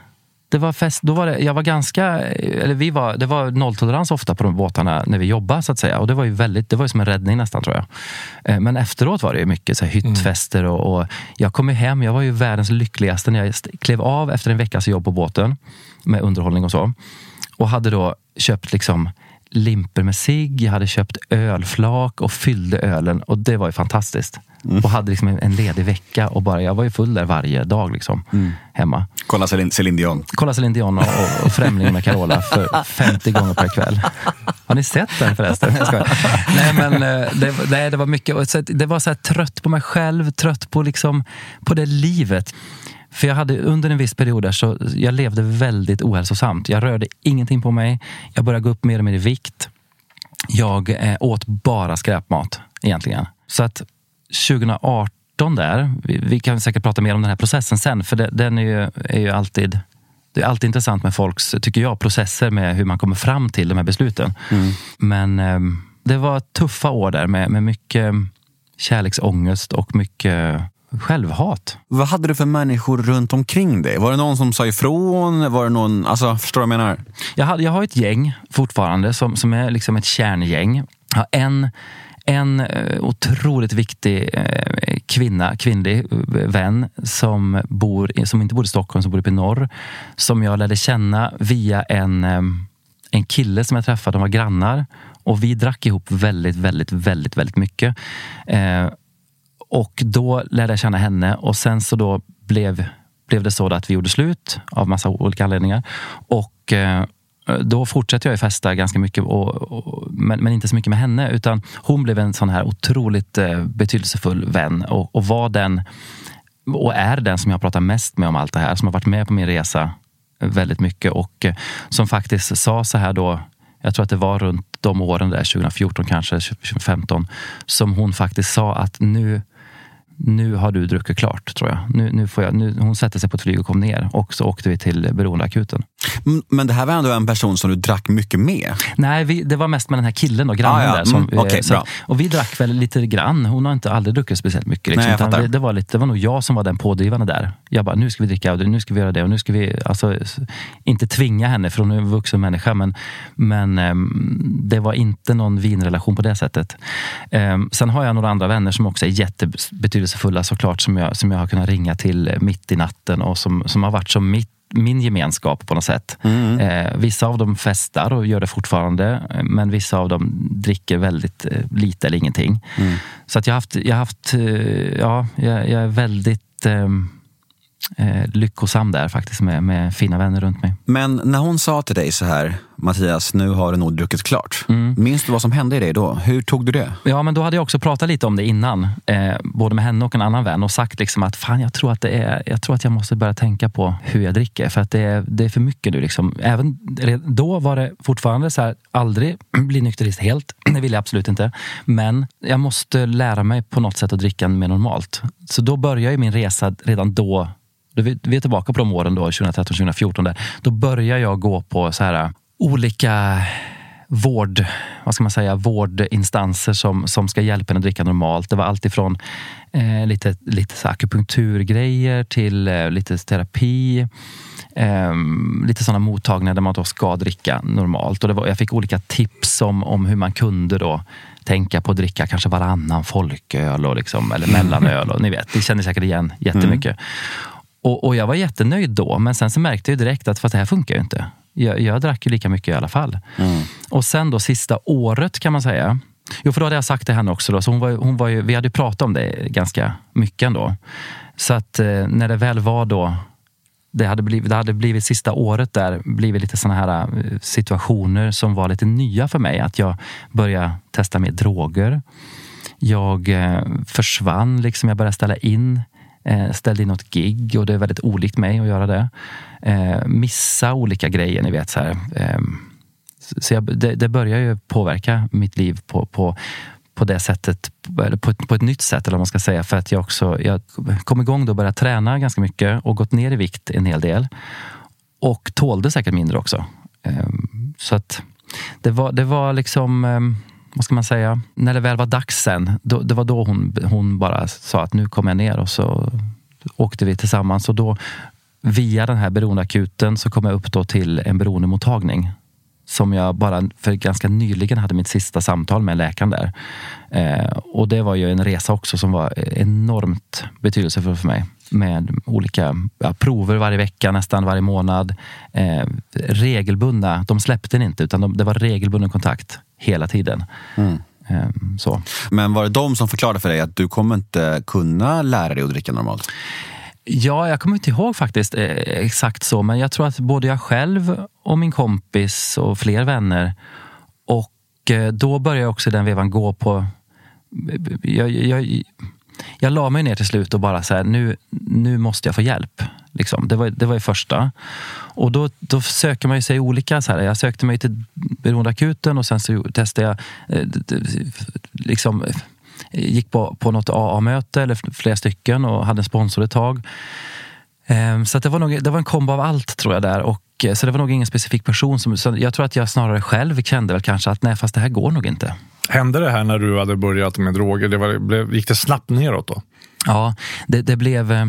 Det var fest, då var det, jag var ganska, eller vi var, det var nolltolerans ofta på de båtarna när vi jobbade så att säga. Och det var ju väldigt, det var ju som en räddning nästan tror jag. Eh, men efteråt var det ju mycket så här, hyttfester och, och jag kom hem, jag var ju världens lyckligaste när jag klev av efter en veckas jobb på båten med underhållning och så. Och hade då köpt liksom limper med sig, jag hade köpt ölflak och fyllde ölen och det var ju fantastiskt. Mm. Och hade liksom en ledig vecka och bara, jag var ju full där varje dag liksom, mm. hemma. Kolla Céline Dion. Kolla Céline Dion och, och, och Främling med Carola för 50 gånger per kväll. Har ni sett den förresten? Jag nej, men eh, det, nej, det var mycket. Det var så här, trött på mig själv, trött på, liksom, på det livet. För jag hade under en viss period där så jag levde väldigt ohälsosamt. Jag rörde ingenting på mig. Jag började gå upp mer och mer i vikt. Jag eh, åt bara skräpmat egentligen. Så att 2018 där, vi, vi, kan säkert prata mer om den här processen sen, för det, den är ju, är ju alltid det är alltid intressant med folks, tycker jag, processer med hur man kommer fram till de här besluten. Mm. Men eh, det var tuffa år där med, med mycket kärleksångest och mycket självhat. Vad hade du för människor runt omkring dig? Var det någon som sa ifrån? Var det någon, alltså, förstår du vad jag menar? Jag har, jag har ett gäng fortfarande som, som är liksom ett kärngäng. Jag har en en eh, otroligt viktig eh, kvinna, kvinnlig eh, vän som, bor, som inte bor i Stockholm, som bor uppe i norr. Som jag lärde känna via en, en kille som jag träffade. De var grannar. Och vi drack ihop väldigt, väldigt, väldigt, väldigt mycket och då lärde jag känna henne och sen så då blev, blev det så att vi gjorde slut av massa olika anledningar. Och Eh, då fortsatte jag festa ganska mycket, och, och, men, men, inte så mycket med henne. Utan hon blev en sån här otroligt eh, betydelsefull vän och, och, var den och är den som jag pratar mest med om allt det här. Som har varit med på min resa väldigt mycket och eh, som faktiskt sa så här då jag tror att det var runt de åren där, 2014 kanske, 2015, som hon faktiskt sa att nu, nu har du druckit klart, tror jag. Nu, nu får jag nu, hon sätter sig på ett flyg och kom ner och så åkte vi till beroendeakuten. Men det här var ändå en person som du drack mycket med? Nej, vi, det var mest med den här killen, då, grannen ah, ja. där. Som, mm, okay, så, och vi drack väl lite grann. Hon har inte aldrig druckit speciellt mycket. Liksom, Nej, det, det, var lite, det var nog jag som var den pådrivande där. Jag bara, nu ska vi dricka och nu ska vi göra det och nu ska vi, alltså, inte tvinga henne för hon är en vuxen människa, men, men um, det var inte någon vinrelation på det sättet. Um, sen har jag några andra vänner som också är jättebetydelsefulla såklart, som jag, som jag har kunnat ringa till mitt i natten och som, som har varit som mitt min gemenskap på något sätt. Mm. Eh, vissa av dem festar och gör det fortfarande, men vissa av dem dricker väldigt eh, lite eller ingenting. Mm. Så att jag har haft, jag har haft eh, ja, jag, jag, är väldigt ehm, eh, lyckosam där faktiskt med, med fina vänner runt mig. Men när hon sa till dig så här, Mattias, nu har du nog druckit klart. Mm. Minns du vad som hände i dig då? Hur tog du det? Ja, men då hade jag också pratat lite om det innan. Eh, både med henne och en annan vän och sagt liksom att fan, jag tror att, det är, jag tror att jag måste börja tänka på hur jag dricker. För att det är, det är för mycket nu. Liksom. Även då var det fortfarande så här, aldrig bli nykterist helt. Det vill jag absolut inte. Men jag måste lära mig på något sätt att dricka mer normalt. Så då började min resa redan då vi är tillbaka på de åren då, 2013-2014. Då börjar jag gå på så här olika vård, vad ska man säga, vårdinstanser som, som ska hjälpa en att dricka normalt. Det var alltifrån eh, lite, lite så akupunkturgrejer till eh, lite terapi. Eh, lite sådana mottagningar där man då ska dricka normalt. Och det var, jag fick olika tips om, om hur man kunde då tänka på att dricka kanske varannan folköl och liksom, eller mellanöl. Och, ni vet, det känner säkert igen jättemycket. Mm. Och, och jag var jättenöjd då, men sen så märkte jag direkt att fast det här funkar ju inte. Jag, jag drack ju lika mycket i alla fall. Mm. Och sen då sista året kan man säga. Jo, för då hade jag sagt det henne också. Då, så hon var, hon var ju, vi hade ju pratat om det ganska mycket ändå. Så att eh, när det väl var då det hade, blivit, det hade blivit sista året där blivit lite såna här eh, situationer som var lite nya för mig. Att jag började testa mer droger. Jag eh, försvann, liksom. jag började ställa in Eh, ställde in något gig och det är väldigt olikt mig att göra det. Eh, missa olika grejer, ni vet. Så här, eh, så jag, det, det börjar ju påverka mitt liv på, på, på det sättet, på ett, på ett nytt sätt eller vad man ska säga. För att jag också jag kom igång då och började träna ganska mycket och gått ner i vikt en hel del. Och tålde säkert mindre också. Ehm, så att det var, det var liksom, ehm, vad ska man säga, när det väl var dags sen, då, det var då hon, hon bara sa att nu kommer jag ner och så åkte vi tillsammans. Och då via den här beroendeakuten så kom jag upp då till en beroendemottagning som jag bara för ganska nyligen hade mitt sista samtal med läkaren där. Eh, och det var ju en resa också som var enormt betydelsefull för mig. Med olika ja, prover varje vecka, nästan varje månad. Eh, regelbundna, de släppte den inte utan de, det var regelbunden kontakt hela tiden. Mm. Eh, så. Men var det de som förklarade för dig att du kommer inte kunna lära dig att dricka normalt? Ja, jag kommer inte ihåg faktiskt eh, exakt så, men jag tror att både jag själv och min kompis och fler vänner och eh, då började jag också i den vevan gå på... Jag, jag, jag la mig ner till slut och bara så här, nu, nu måste jag få hjälp. Liksom. Det, var, det var det första. Och då, då söker man sig olika. Så här. Jag sökte mig till beroendeakuten och sen så testade jag eh, liksom, gick på, på något AA-möte, eller flera stycken, och hade en sponsor ett tag. Ehm, så det, var nog, det var en kombo av allt tror jag där. Och, eh, så det var nog ingen specifik person. Som, så jag tror att jag snarare själv kände väl kanske att nej, fast det här går nog inte. Hände det här när du hade börjat med droger? Det var, gick det snabbt neråt då? Ja, det, det blev... Eh,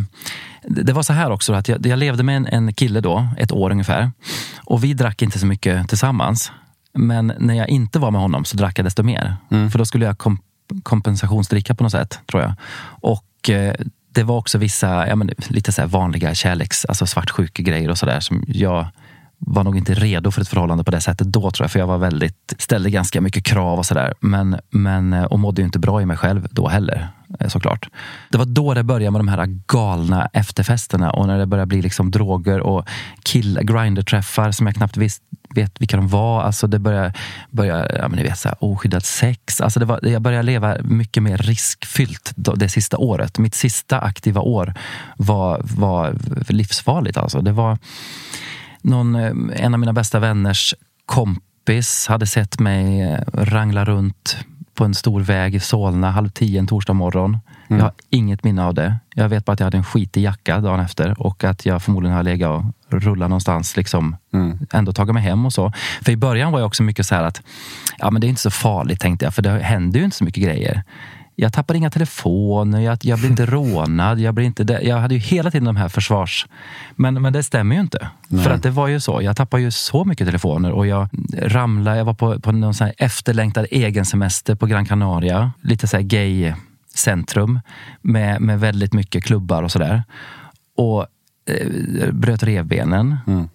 det var så här också att jag, jag levde med en, en, kille då, ett år ungefär. Och vi drack inte så mycket tillsammans. Men när jag inte var med honom så drack jag desto mer. Mm. För då skulle jag kom, kompensationsdricka på något sätt, tror jag. Och eh, det var också vissa ja, men, lite så vanliga kärleks, alltså svartsjukegrejer och sådär som jag var nog inte redo för ett förhållande på det sättet då tror jag. För jag var väldigt, ställde ganska mycket krav och sådär. Men, men, eh, och mådde ju inte bra i mig själv då heller Eh, såklart. Det var då det började med de här galna efterfesterna och när det började bli liksom droger och kill grinder-träffar som jag knappt visst, vet vilka de var. Alltså det började, började ja, men ni vet, så här, oskyddat sex. Alltså det var, jag började leva mycket mer riskfyllt det sista året. Mitt sista aktiva år var, var livsfarligt. Alltså. Det var någon, eh, en av mina bästa vänners kompis hade sett mig eh, rangla runt på en stor väg i Solna halv tio en torsdag morgon. Mm. Jag har inget minne av det. Jag vet bara att jag hade en skitig jacka dagen efter och att jag förmodligen har legat och rullat någonstans. Liksom, mm. Ändå tagit mig hem och så. För i början var jag också mycket så här att ja, men det är inte så farligt tänkte jag, för det händer ju inte så mycket grejer jag tappade inga telefoner, jag, jag blev inte rånad. Jag, blev inte, jag hade ju hela tiden de här försvars... Men, men det stämmer ju inte. Nej. För att det var ju så. Jag tappade ju så mycket telefoner och jag ramlade. Jag var på, på någon sån efterlängtad egen semester på Gran Canaria. Lite så här gay centrum med, med väldigt mycket klubbar och sådär. Och eh, bröt revbenen. Mm.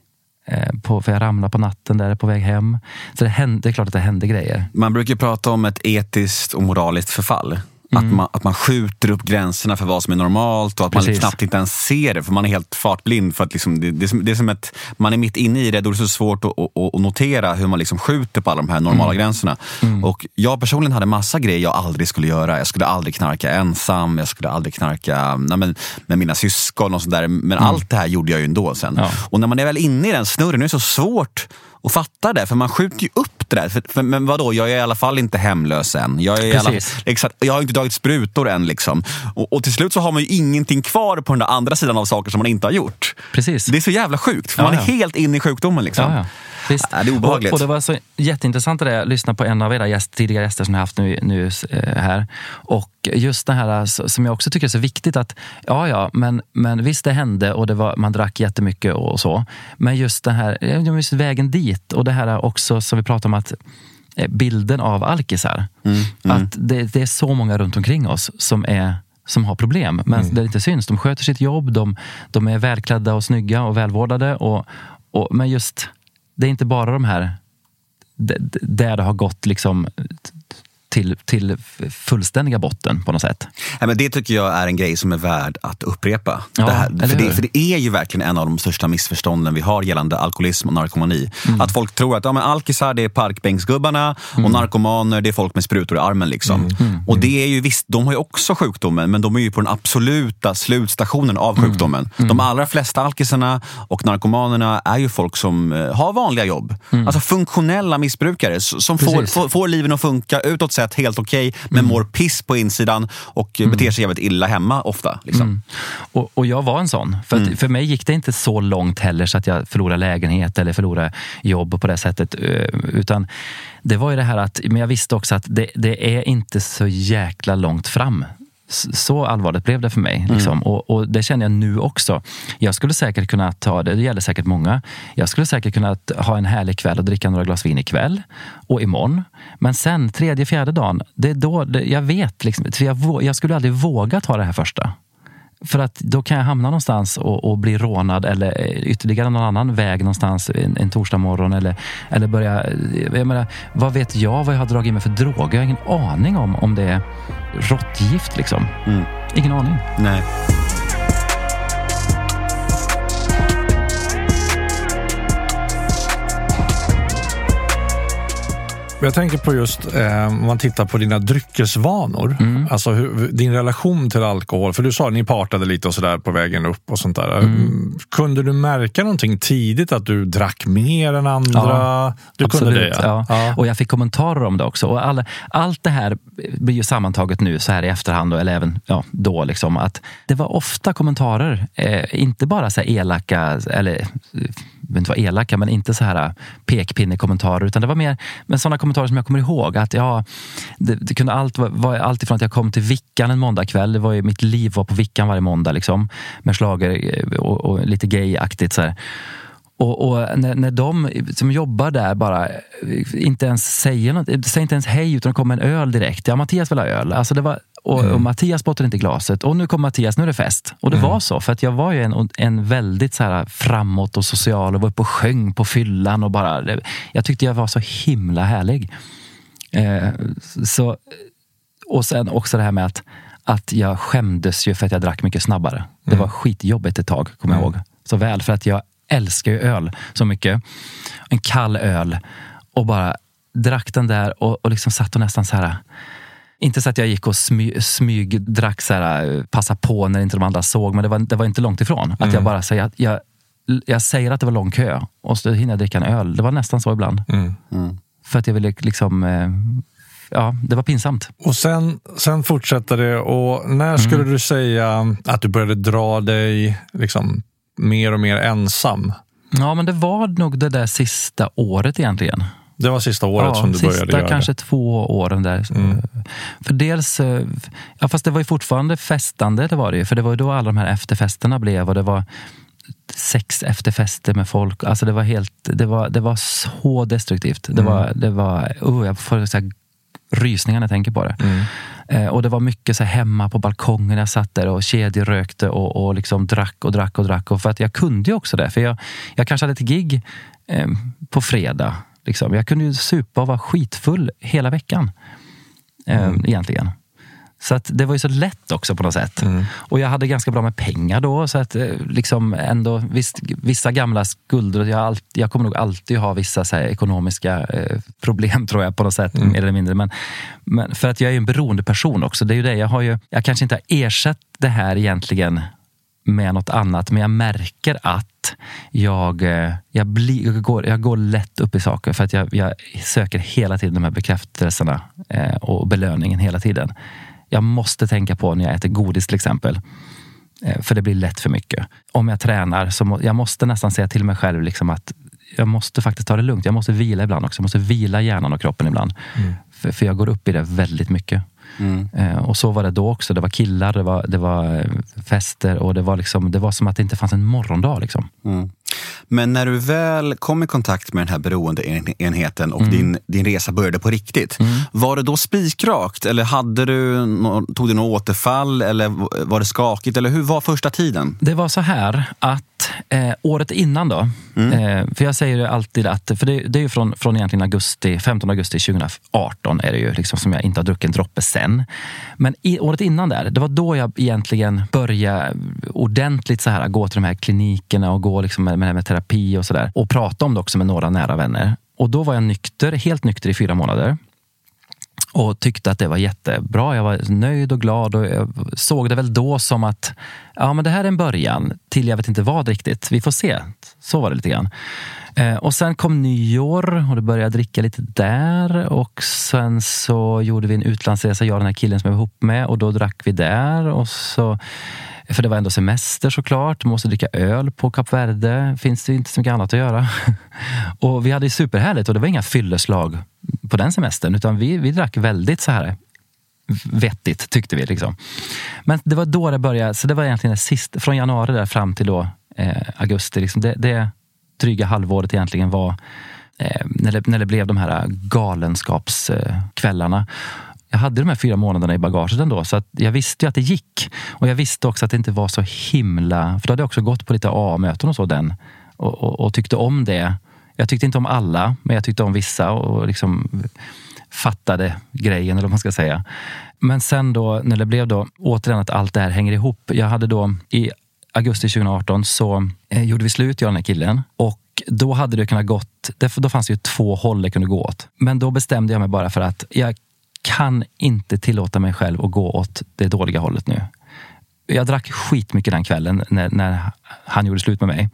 Eh, på, för jag ramlade på natten där på väg hem. Så det, hände, det är klart att det hände grejer. Man brukar prata om ett etiskt och moraliskt förfall. Mm. Att, man, att man skjuter upp gränserna för vad som är normalt och att Precis. man knappt inte ens ser det för man är helt fartblind. För att liksom, det, det, är som, det är som att man är mitt inne i det, då är det så svårt att, att, att notera hur man liksom skjuter på alla de här normala mm. gränserna. Mm. Och jag personligen hade massa grejer jag aldrig skulle göra. Jag skulle aldrig knarka ensam, jag skulle aldrig knarka nej, men, med mina syskon och sådär. Men mm. allt det här gjorde jag ju ändå sen. Ja. Och när man är väl inne i den snurren, det är så svårt och fattar det. För man skjuter ju upp det där. För, för, men vadå, jag är i alla fall inte hemlös än. Jag, är alla, exakt, jag har inte tagit sprutor än. Liksom. Och, och, till slut så har man ju ingenting kvar på den där andra sidan av saker som man inte har gjort. Precis. Det är så jävla sjukt, för ja, man är ja. helt inne i sjukdomen. Liksom. Ja, Visst. Ja, det är obehagligt. Och, och, det var så jätteintressant att lyssna på en av era gäst, tidigare gäster som jag haft nu, nu eh, här. Och just det här som jag också tycker är så viktigt att, ja ja, men, men visst det hände och det var, man drack jättemycket och så. Men just det här, just vägen dit och det här också som vi pratade om att eh, bilden av alkisar. Mm, mm. Att det, det, är så många runt omkring oss som är som har problem, men mm. det inte syns. De sköter sitt jobb, de, de är välklädda och snygga och välvårdade. Och, och, men just det är inte bara de här där det har gått liksom till, till fullständiga botten på något sätt. Ja, men det tycker jag är en grej som är värd att upprepa. Ja, det här, för, det, för det är ju verkligen en av de största missförstånden vi har gällande alkoholism och narkomani. Mm. Att folk tror att ja, men alkisar det är parkbänksgubbarna Mm. och narkomaner det är folk med sprutor i armen. Liksom. Och det är ju visst, de har ju också sjukdomen men de är ju på den absoluta slutstationen av Mm. sjukdomen. De allra flesta alkisarna och narkomanerna är ju folk som eh, har vanliga jobb. Alltså funktionella missbrukare som får, Mm. Får, får liven att funka utåt sett helt okej men Mm. mår piss på insidan och eh, beter sig jävligt illa hemma ofta. Liksom. Mm. Och, och jag var en sån. För, att, för mig gick det inte så långt heller så att jag förlorade lägenhet eller förlorade jobb på det sättet. eh, Utan det var ju det här att, men jag visste också att det, det är inte så jäkla långt fram. Så allvarligt blev det för mig. Liksom. Och, och det känner jag nu också. Jag skulle säkert kunna ta det, gäller säkert många. Jag skulle säkert kunna ha en härlig kväll och dricka några glas vin ikväll och imorgon. Men sen, tredje, fjärde dagen, det är då det, jag vet. Liksom, jag, jag skulle aldrig våga ta det här första. För att då kan jag hamna någonstans och, och bli rånad eller eh, ytterligare någon annan väg någonstans en, en torsdag morgon eller, eller börja... Jag menar, vad vet jag vad jag har dragit mig för droger? Jag har ingen aning om om det är råttgift liksom. Mm. Ingen aning. Nej. Jag tänker på just eh, om man tittar på dina dryckesvanor. Mm. Alltså hur, din relation till alkohol. För du sa att ni partade lite och sådär på vägen upp och sånt där. Mm. Kunde du märka någonting tidigt att du drack mer än andra? Ja, du kunde det ja. ja. Och jag fick kommentarer om det också. Och alla, allt det här blir ju sammantaget nu så här i efterhand, eller även ja, då. Liksom, att det var ofta kommentarer, eh, inte bara så elaka, eller behöver inte vara elaka, men inte så här äh, pekpinnekommentarer. Utan det var mer men sådana kommentarer som jag kommer ihåg. Att ja, det, det kunde allt var allt ifrån att jag kom till Vickan en måndagkväll. Det var ju, mitt liv var på Vickan varje måndag. Liksom, med slager eh, och, och lite gayaktigt. Så här. Och, och när, när de som jobbar där bara eh, inte ens säger något, eh, säger inte ens hej utan det kommer en öl direkt. Ja, Mattias vill ha öl. Alltså det var, och, och Mattias spottar inte i glaset. Och nu kommer Mattias, nu är det fest. Och det var så, för att jag var ju en, en väldigt så här framåt och social och var uppe och sjöng på fyllan. Och bara, jag tyckte jag var så himla härlig. Eh, så, och sen också det här med att, att jag skämdes ju för att jag drack mycket snabbare. Det var skitjobbigt ett tag, kommer jag ihåg. Så väl, för att jag älskar ju öl så mycket. En kall öl. Och bara drack den där och, och liksom satt och nästan så här... Inte så att jag gick och smy, smyg, drack så här, passa på när inte de andra såg, men det var, det var inte långt ifrån. Att jag bara säger, jag, jag säger att det var lång kö och så hinner jag dricka en öl. Det var nästan så ibland. Mm. För att jag ville liksom... eh, Ja, det var pinsamt. Och sen, sen fortsätter det. Och när skulle Mm. du säga att du började dra dig liksom, mer och mer ensam? Ja, men det var nog det där sista året egentligen. Det var sista året ja, som du började göra kanske det. två åren där. För dels, eh, ja, fast det var ju fortfarande festande, det var det ju. För det var ju då alla de här efterfesterna blev och det var sex efterfester med folk. Alltså det var helt, det var, det var så destruktivt. Det var, det var, oh, jag får så här rysningar när jag tänker på det. Eh, och det var mycket så hemma på balkongen. Jag satt där och kedjerökte och, och liksom drack och drack och drack. Och för att jag kunde ju också det. För jag, jag kanske hade ett gig eh, på fredag. Liksom. Jag kunde ju supa och vara skitfull hela veckan. Eh, Egentligen. Så att det var ju så lätt också på något sätt. Och jag hade ganska bra med pengar då. Så att eh, liksom ändå, visst, vissa gamla skulder. Jag, allt, jag kommer nog alltid ha vissa så ekonomiska eh, problem tror jag på något sätt. Mer eller mindre. Men, men för att jag är ju en beroende person också. Det är ju det. Jag, har ju, jag kanske inte har ersatt det här egentligen med något annat. Men jag märker att jag, eh, jag, blir, jag, går, jag går lätt upp i saker. För att jag, jag söker hela tiden de här bekräftelserna eh, och belöningen hela tiden. Jag måste tänka på när jag äter godis till exempel. Eh, För det blir lätt för mycket. Om jag tränar så må, jag måste nästan säga till mig själv liksom att jag måste faktiskt ta det lugnt. Jag måste vila ibland också. Jag måste vila hjärnan och kroppen ibland. För, för jag går upp i det väldigt mycket. Eh, och så var det då också. Det var killar, det var, det var eh, fester och det var, liksom, det var som att det inte fanns en morgondag. Liksom. Mm. Men när du väl kom i kontakt med den här beroendeenheten och mm. din, din resa började på riktigt. Mm. Var det då spikrakt eller hade du, tog du något återfall eller var det skakigt? Eller hur var första tiden? Det var så här att eh, året innan då, mm. eh, för jag säger alltid att, för det, det är ju från, från egentligen augusti, 15 augusti 2018 är det ju liksom som jag inte har druckit en droppe sen. Men i, året innan där, det var då jag egentligen började ordentligt så här, gå till de här klinikerna och gå liksom med, med, med terapi och sådär. Och prata om det också med några nära vänner. Och då var jag nykter, helt nykter i fyra månader och tyckte att det var jättebra. Jag var nöjd och glad och jag såg det väl då som att ja, men det här är en början till jag vet inte vad riktigt. Vi får se. Så var det lite grann. Eh, och sen kom nyår och då började jag dricka lite där. Och sen så gjorde vi en utlandsresa, jag och den här killen som jag var ihop med. Och då drack vi där. Och så för det var ändå semester såklart. Man måste dricka öl på Kap Verde. finns det inte så mycket annat att göra. Och vi hade superhärligt och det var inga fylleslag på den semestern. Utan vi, vi drack väldigt så här vettigt tyckte vi. Liksom. Men det var då det började. Så det var egentligen sist, från januari där fram till då, eh, augusti. Liksom det, det dryga halvåret egentligen var eh, när, det, när det blev de här galenskapskvällarna. Jag hade de här fyra månaderna i bagaget ändå, så att jag visste ju att det gick. Och jag visste också att det inte var så himla... För då hade jag också gått på lite A-möten och så den och, och, och, tyckte om det. Jag tyckte inte om alla, men jag tyckte om vissa och liksom fattade grejen, eller vad man ska säga. Men sen då, när det blev då återigen att allt det här hänger ihop. Jag hade då i augusti 2018 så eh, gjorde vi slut, jag och den här killen. Och då hade det kunnat gått, då fanns det ju två håll det kunde gå åt. Men då bestämde jag mig bara för att jag kan inte tillåta mig själv att gå åt det dåliga hållet nu. Jag drack skitmycket den kvällen när, när han gjorde slut med mig.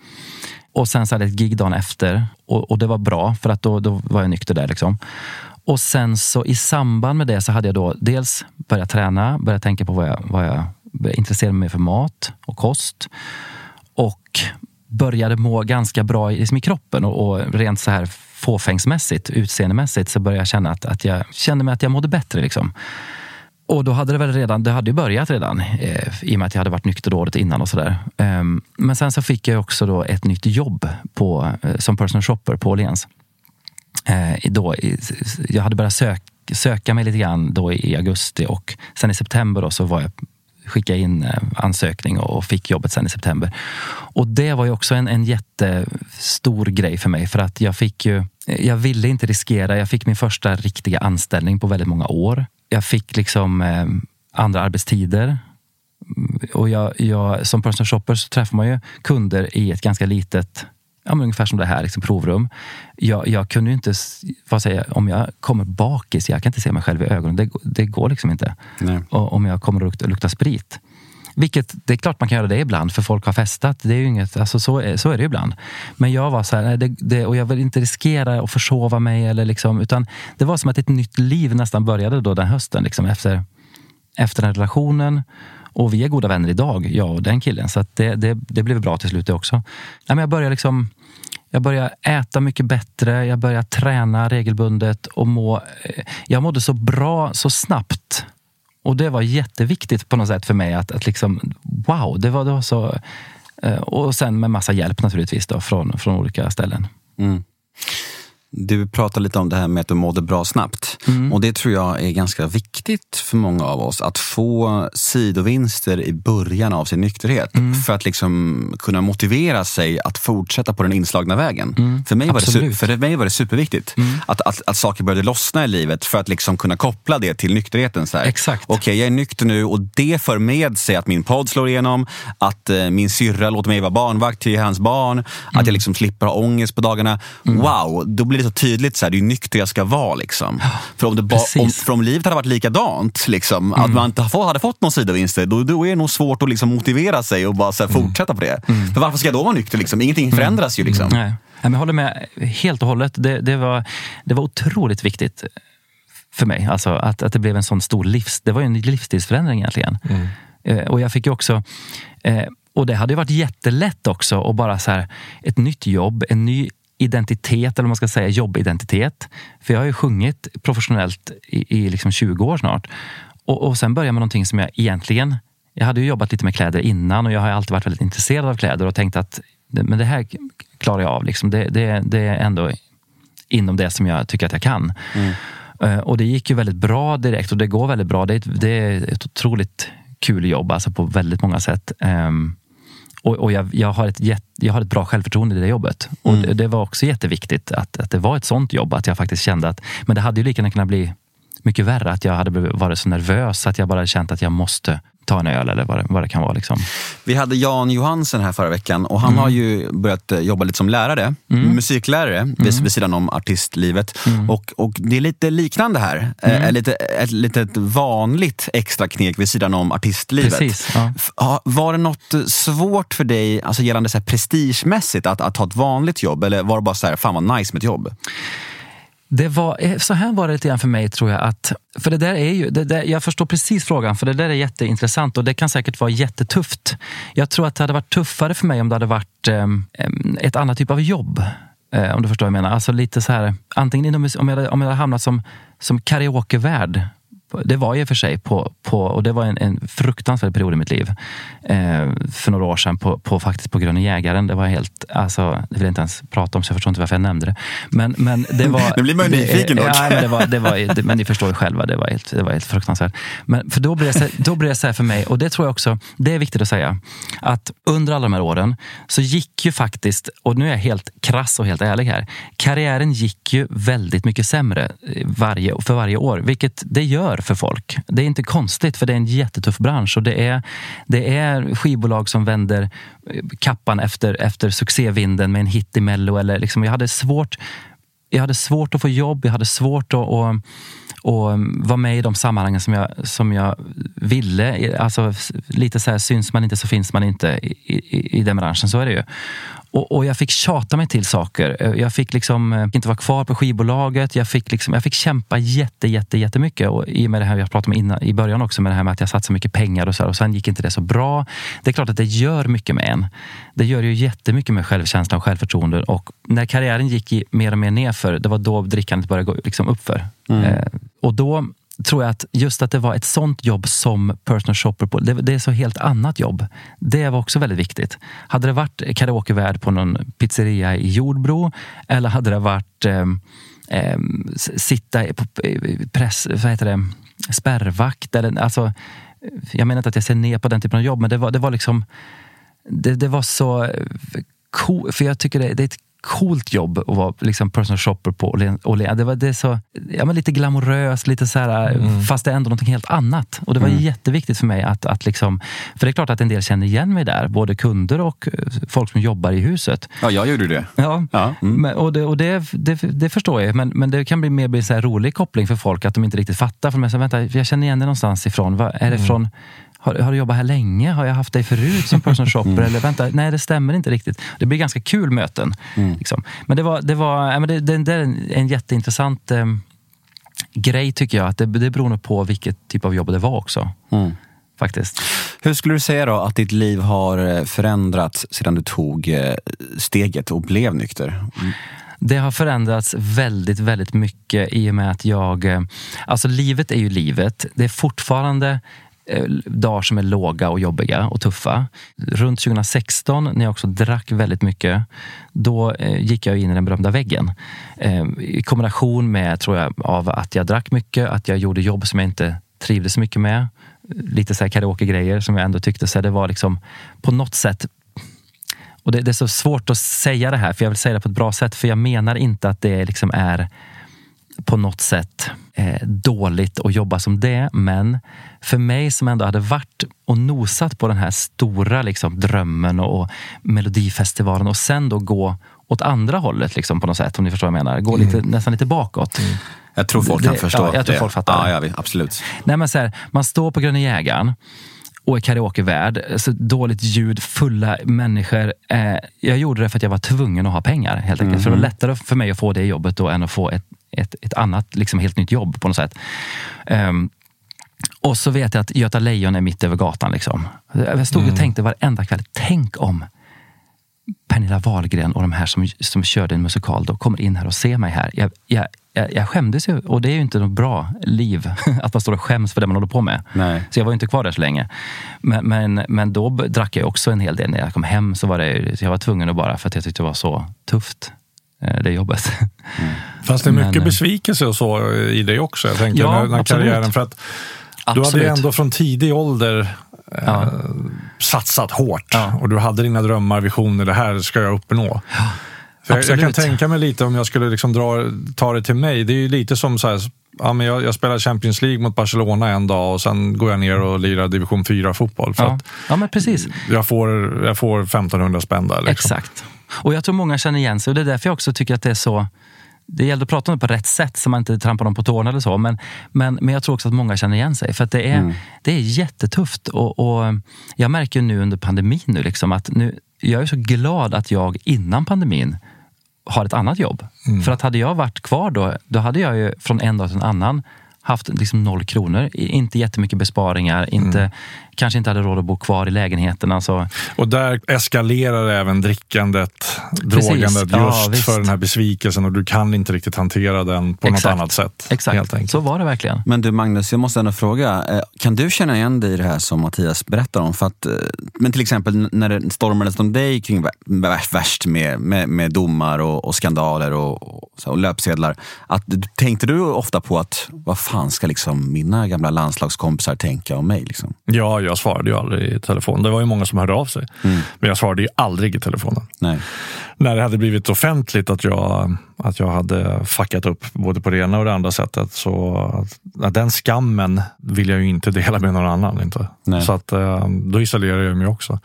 Och sen så hade jag ett gig dagen efter och, och, det var bra för att då, då var jag nykter där. Liksom. Och sen så i samband med det så hade jag då dels börjat träna, börjat tänka på vad jag, vad jag intresserade mig för mat och kost. Och började må ganska bra i, liksom i kroppen och, och rent så här fåfängsmässigt, utseendemässigt, så började jag känna att, att jag kände mig att jag mådde bättre. Liksom. Och då hade det väl redan, det hade ju börjat redan eh, i och med att jag hade varit nykter året innan och sådär. Eh, men sen så fick jag också då ett nytt jobb på, eh, som personal shopper på Åhléns. Eh, jag hade börjat sök, söka mig lite grann då i augusti och sen i september då så var jag skicka in eh, ansökning och fick jobbet sen i september. Och det var ju också en, en jättestor grej för mig för att jag fick ju, jag ville inte riskera. Jag fick min första riktiga anställning på väldigt många år. Jag fick liksom eh, andra arbetstider. Och jag, jag, som personal shopper så träffar man ju kunder i ett ganska litet ja, ungefär som det här, liksom provrum. Jag, jag kunde ju inte, vad säger om jag kommer bakis, jag kan inte se mig själv i ögonen. Det, det går liksom inte. Och, om jag kommer att lukta, lukta sprit. Vilket, det är klart man kan göra det ibland, för folk har festat. Det är ju inget, alltså så, är, så är det ibland. Men jag var så här, det, det, och jag vill inte riskera att försova mig. Eller liksom, utan det var som att ett nytt liv nästan började då den hösten. Liksom, efter, efter den relationen. Och vi är goda vänner idag, jag och den killen. Så det, det, det blev bra till slut det också. Nej, men jag började liksom jag började äta mycket bättre, jag började träna regelbundet och må... Eh, jag mådde så bra så snabbt. Och det var jätteviktigt på något sätt för mig att, att liksom, wow, det var, det var så... Eh, och sen med massa hjälp naturligtvis då, från, från olika ställen. Mm. Du pratar lite om det här med att du mådde bra snabbt. Mm. Och det tror jag är ganska viktigt för många av oss. Att få sidovinster i början av sin nykterhet. Mm. För att liksom kunna motivera sig att fortsätta på den inslagna vägen. Mm. För, mig var det, för mig var det superviktigt. Mm. Att, att, att saker började lossna i livet för att liksom kunna koppla det till nykterheten. Så här. Exakt. Okej, okay, jag är nykter nu och det för med sig att min podd slår igenom. Att eh, min syrra låter mig vara barnvakt till hans barn. Att jag mm. liksom slipper ha ångest på dagarna. Mm. Wow, då blir så tydligt, så här, det är nykter jag ska vara. Liksom. För, om det ba, om, för om livet hade varit likadant, liksom, mm. att man inte hade fått någon sidovinster, då, då är det nog svårt att liksom, motivera sig och bara så här, mm. fortsätta på det. Mm. För varför ska jag då vara nykter? Liksom? Ingenting mm. förändras ju. Liksom. Nej. Jag håller med helt och hållet. Det, det, var, det var otroligt viktigt för mig. Alltså att, att det blev en sån stor livs... Det var ju en livsstilsförändring egentligen. Mm. Eh, och jag fick ju också... Eh, och det hade ju varit jättelätt också att bara så här, ett nytt jobb, en ny identitet, eller man ska säga jobbidentitet. För jag har ju sjungit professionellt i, i liksom 20 år snart. Och, och sen börja med någonting som jag egentligen... Jag hade ju jobbat lite med kläder innan och jag har alltid varit väldigt intresserad av kläder och tänkt att men det här klarar jag av. Liksom. Det, det, det är ändå inom det som jag tycker att jag kan. Eh, och det gick ju väldigt bra direkt och det går väldigt bra. Det är ett, det är ett otroligt kul jobb alltså på väldigt många sätt. Ehm, och, och jag, jag, har ett jätt, jag har ett bra självförtroende i det jobbet. Och det, det var också jätteviktigt att, att det var ett sånt jobb. Att jag faktiskt kände att, men det hade ju lika gärna kunnat bli mycket värre. Att jag hade varit så nervös att jag bara känt att jag måste ta en öl eller vad det, vad det kan vara. Liksom. Vi hade Jan Johansen här förra veckan och han Mm. har ju börjat eh, jobba lite som lärare, musiklärare Mm. vid, vid sidan om artistlivet. Och, och det är lite liknande här. Mm. Eh, lite, ett litet vanligt extra kneg vid sidan om artistlivet. Precis, ja. Var det något svårt för dig alltså gällande så här prestigemässigt att, att ha ett vanligt jobb eller var det bara så här, fan vad nice med ett jobb? Det var, eh, så här var det lite grann för mig tror jag. att för det där är ju, det där, Jag förstår precis frågan, för det där är jätteintressant och det kan säkert vara jättetufft. Jag tror att det hade varit tuffare för mig om det hade varit eh, eh ett annat typ av jobb. Eh, om du förstår vad jag menar. Alltså lite så här, antingen inom, om, jag, hade- om jag hade hamnat som, som karaokevärd det var jag i och för sig på, på och det var en, en fruktansvärd period i mitt liv. Eh, för några år sedan på, på, faktiskt på Gröna Jägaren. Det var helt, alltså, det vill jag inte ens prata om så jag förstår inte varför jag nämnde det. Men, men det var... Nu blir man ju nyfiken dock. Ja, men, det var, det var, det, men ni förstår ju själva, det var helt, det var helt fruktansvärt. Men för då blev, det så, då blev det så här för mig, och det tror jag också, det är viktigt att säga, att under alla de här åren så gick ju faktiskt, och nu är jag helt krass och helt ärlig här, karriären gick ju väldigt mycket sämre eh, varje, för varje år, vilket det gör för folk. Det är inte konstigt, för det är en jättetuff bransch och det är, det är skivbolag som vänder eh, kappan efter, efter succévinden med en hit i Mello. Eller liksom, jag hade svårt jag hade svårt att få jobb, jag hade svårt att, att, att um, vara med i de sammanhangen som jag, som jag ville. Alltså, lite så här, syns man inte så finns man inte i, i, i den branschen, så är det ju. Och, och jag fick tjata mig till saker. Jag fick liksom eh, inte vara kvar på skivbolaget. Jag fick, liksom, jag fick kämpa jätte, jätte, jättemycket. Och I och med det här jag pratade om innan, i början också, med det här med att jag satsade mycket pengar och så här, och sen gick inte det så bra. Det är klart att det gör mycket med en. Det gör ju jättemycket med självkänsla och självförtroende. Och när karriären gick i mer och mer nerför, det var då drickandet började gå liksom uppför. Eh, och då tror jag att just att det var ett sånt jobb som personal shopper, på, det, det är så helt annat jobb. Det var också väldigt viktigt. Hade det varit karaokevärd på någon pizzeria i Jordbro eller hade det varit eh, eh, sitta på press, vad heter det, spärrvakt. Eller, alltså, jag menar inte att jag ser ner på den typen av jobb, men det var, det var liksom det, det var så eh, coolt, för jag tycker det, det är ett coolt jobb att vara liksom personal shopper på Åhlén- Åhlén. Det var det så, ja, men lite glamoröst, lite så här, fast det är ändå något helt annat. Och det var jätteviktigt för mig att, att liksom, för det är klart att en del känner igen mig där, både kunder och eh, folk som jobbar i huset. Ja, jag gjorde det. Ja, Ja, mm. men, och, det, och det, det, det förstår jag. Men, men det kan bli mer bli så rolig koppling för folk att de inte riktigt fattar. För de så, vänta, jag känner igen dig någonstans ifrån. Vad, är det från har, har du jobbat här länge? Har jag haft dig förut som personal shopper? Eller vänta, nej det stämmer inte riktigt. Det blir ganska kul möten. Liksom. Men det var, det var ja, men det, det, det är en, en jätteintressant eh, grej tycker jag. Att det, det beror nog på vilket typ av jobb det var också. Faktiskt. Hur skulle du säga då att ditt liv har eh, förändrats sedan du tog eh, steget och blev nykter? Det har förändrats väldigt, väldigt mycket i och med att jag... eh, Alltså livet är ju livet. Det är fortfarande Eh, dagar som är låga och jobbiga och tuffa. Runt 2016 när jag också drack väldigt mycket, då eh, gick jag in i den berömda väggen. Eh, I kombination med, tror jag, av att jag drack mycket, att jag gjorde jobb som jag inte trivdes så mycket med. Lite så här karaoke-grejer som jag ändå tyckte så här, det var liksom på något sätt och det, det är så svårt att säga det här, för jag vill säga det på ett bra sätt. För jag menar inte att det liksom är på något sätt eh, dåligt att jobba som det. Men för mig som ändå hade varit och nosat på den här stora liksom, drömmen och, och Melodifestivalen och sen då gå åt andra hållet liksom, på något sätt, om ni förstår vad jag menar. Gå lite, nästan lite bakåt. Jag tror folk Det- kan förstå. ja, jag tror folk fattar Ja, ja, absolut. Nej, men så här, man står på Gröna Jägaren och är karaokevärd. Så dåligt ljud, fulla människor. Eh, jag gjorde det för att jag var tvungen att ha pengar. helt enkelt. För det var lättare för mig att få det jobbet då än att få ett, ett, ett annat liksom helt nytt jobb på något sätt. Ehm, och så vet jag att Göta Lejon är mitt över gatan. Liksom. Jag stod och tänkte varenda kväll, tänk om Pernilla Wahlgren och de här som, som körde en musikal då kommer in här och ser mig här. Jag, jag, jag, jag skämdes ju och det är ju inte något bra liv att man står och skäms för det man håller på med. Nej. Så jag var inte kvar där så länge. Men, men, men då drack jag också en hel del. När jag kom hem så var det, jag var tvungen att bara, för att jag tyckte det var så tufft, det jobbet. Fast det är mycket Men, eh, besvikelse och så i det också. Jag tänker Ja, absolut. karriären. För att du hade ju Absolut. ändå från tidig ålder eh, Ja. satsat hårt. Ja. Och du hade dina drömmar, visioner. Det här ska jag uppnå. För jag, jag kan absolut. tänka mig lite om jag skulle liksom dra, ta det till mig. Det är ju lite som så här, ja, men jag, jag spelar Champions League mot Barcelona en dag och sen går jag ner och lirar division 4-fotboll. För Ja. att ja, men precis. jag får, jag får 1500 spänn där. Liksom. Exakt. Och jag tror många känner igen sig och det är därför jag också tycker att det är så det gäller att prata om det på rätt sätt så man inte trampar dem på tårna eller så. Men, men, men jag tror också att många känner igen sig. För att det är, det är jättetufft. Och, och jag märker nu under pandemin nu liksom att nu, jag är så glad att jag innan pandemin har ett annat jobb. För att hade jag varit kvar då, då hade jag ju från en dag till en annan haft liksom noll kronor. Inte jättemycket besparingar, inte, kanske inte hade råd att bo kvar i lägenheten. Alltså, Och där eskalerar även drickandet, Precis. drogandet Ja, just visst. för den här besvikelsen och du kan inte riktigt hantera den på Exakt. något annat sätt. exakt, Helt enkelt. så var det verkligen. Men du Magnus, jag måste ändå fråga. eh, Kan du känna igen dig i det här som Mattias berättar om? För att, eh, men till exempel när det stormades om dig kring vä- vä- värst med, med, med domar och, och skandaler och, och löpsedlar. Att, tänkte du ofta på att vad fan ska liksom mina gamla landslagskompisar tänka om mig? Liksom? Ja, jag svarade ju aldrig i telefon. Det var ju många som hörde av sig. Mm. Men jag svarade ju aldrig i telefonen. Nej. När det hade blivit offentligt att jag, att jag hade fuckat upp både på det ena och det andra sättet så den skammen vill jag ju inte dela med någon annan. Inte. Nej. Så att, eh, då isolerar jag mig också.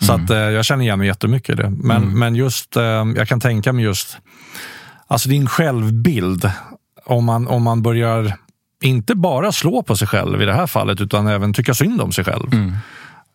Så Mm. att, eh, jag känner igen mig jättemycket i det. Men, men just, eh, jag kan tänka mig just alltså din självbild. Om man, om man börjar inte bara slå på sig själv i det här fallet utan även tycka synd om sig själv. Mm.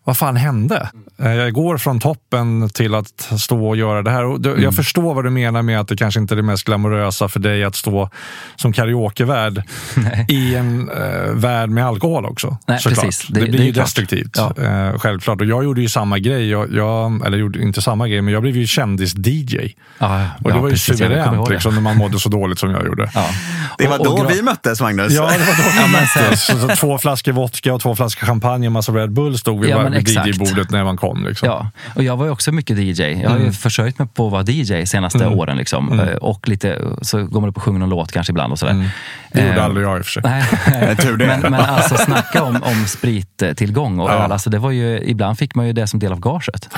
Vad fan hände? Eh, Jag går från toppen till att stå och göra det här. Och det- Mm. Jag förstår vad du menar med att det kanske inte är det mest glamorösa för dig att stå som karaokevärd i en eh, värld med alkohol också. Nej, precis. Det, Det- blir det ju klart. destruktivt. Ja. Eh, självklart. Och jag gjorde ju samma grej. Jag, jag, eller gjorde inte samma grej, men jag blev ju kändis-DJ. Ja, Och det ja, var ju precis, jag suveränt liksom, när man mådde så dåligt som jag gjorde. Ja. Det var Och- och då gra- vi möttes Magnus. Ja, det var då vi möttes. Så, så två flaskor vodka och två flaskor champagne och massa Red Bull stod vid, Ja, men exakt. DJ-bordet när man kom. Liksom. Ja, och jag var ju också mycket DJ. Jag har Mm. ju försörjt mig på att vara DJ senaste åren. Liksom. Eh, Och lite, så går man upp och sjunger någon låt kanske ibland och sådär. Mm. Det gjorde Eh, aldrig jag i och för sig. Nej, Tur det. men, men alltså snacka om, om sprittillgång och Ja. öl. Alltså, det var ju, ibland fick man ju det som del av gaget.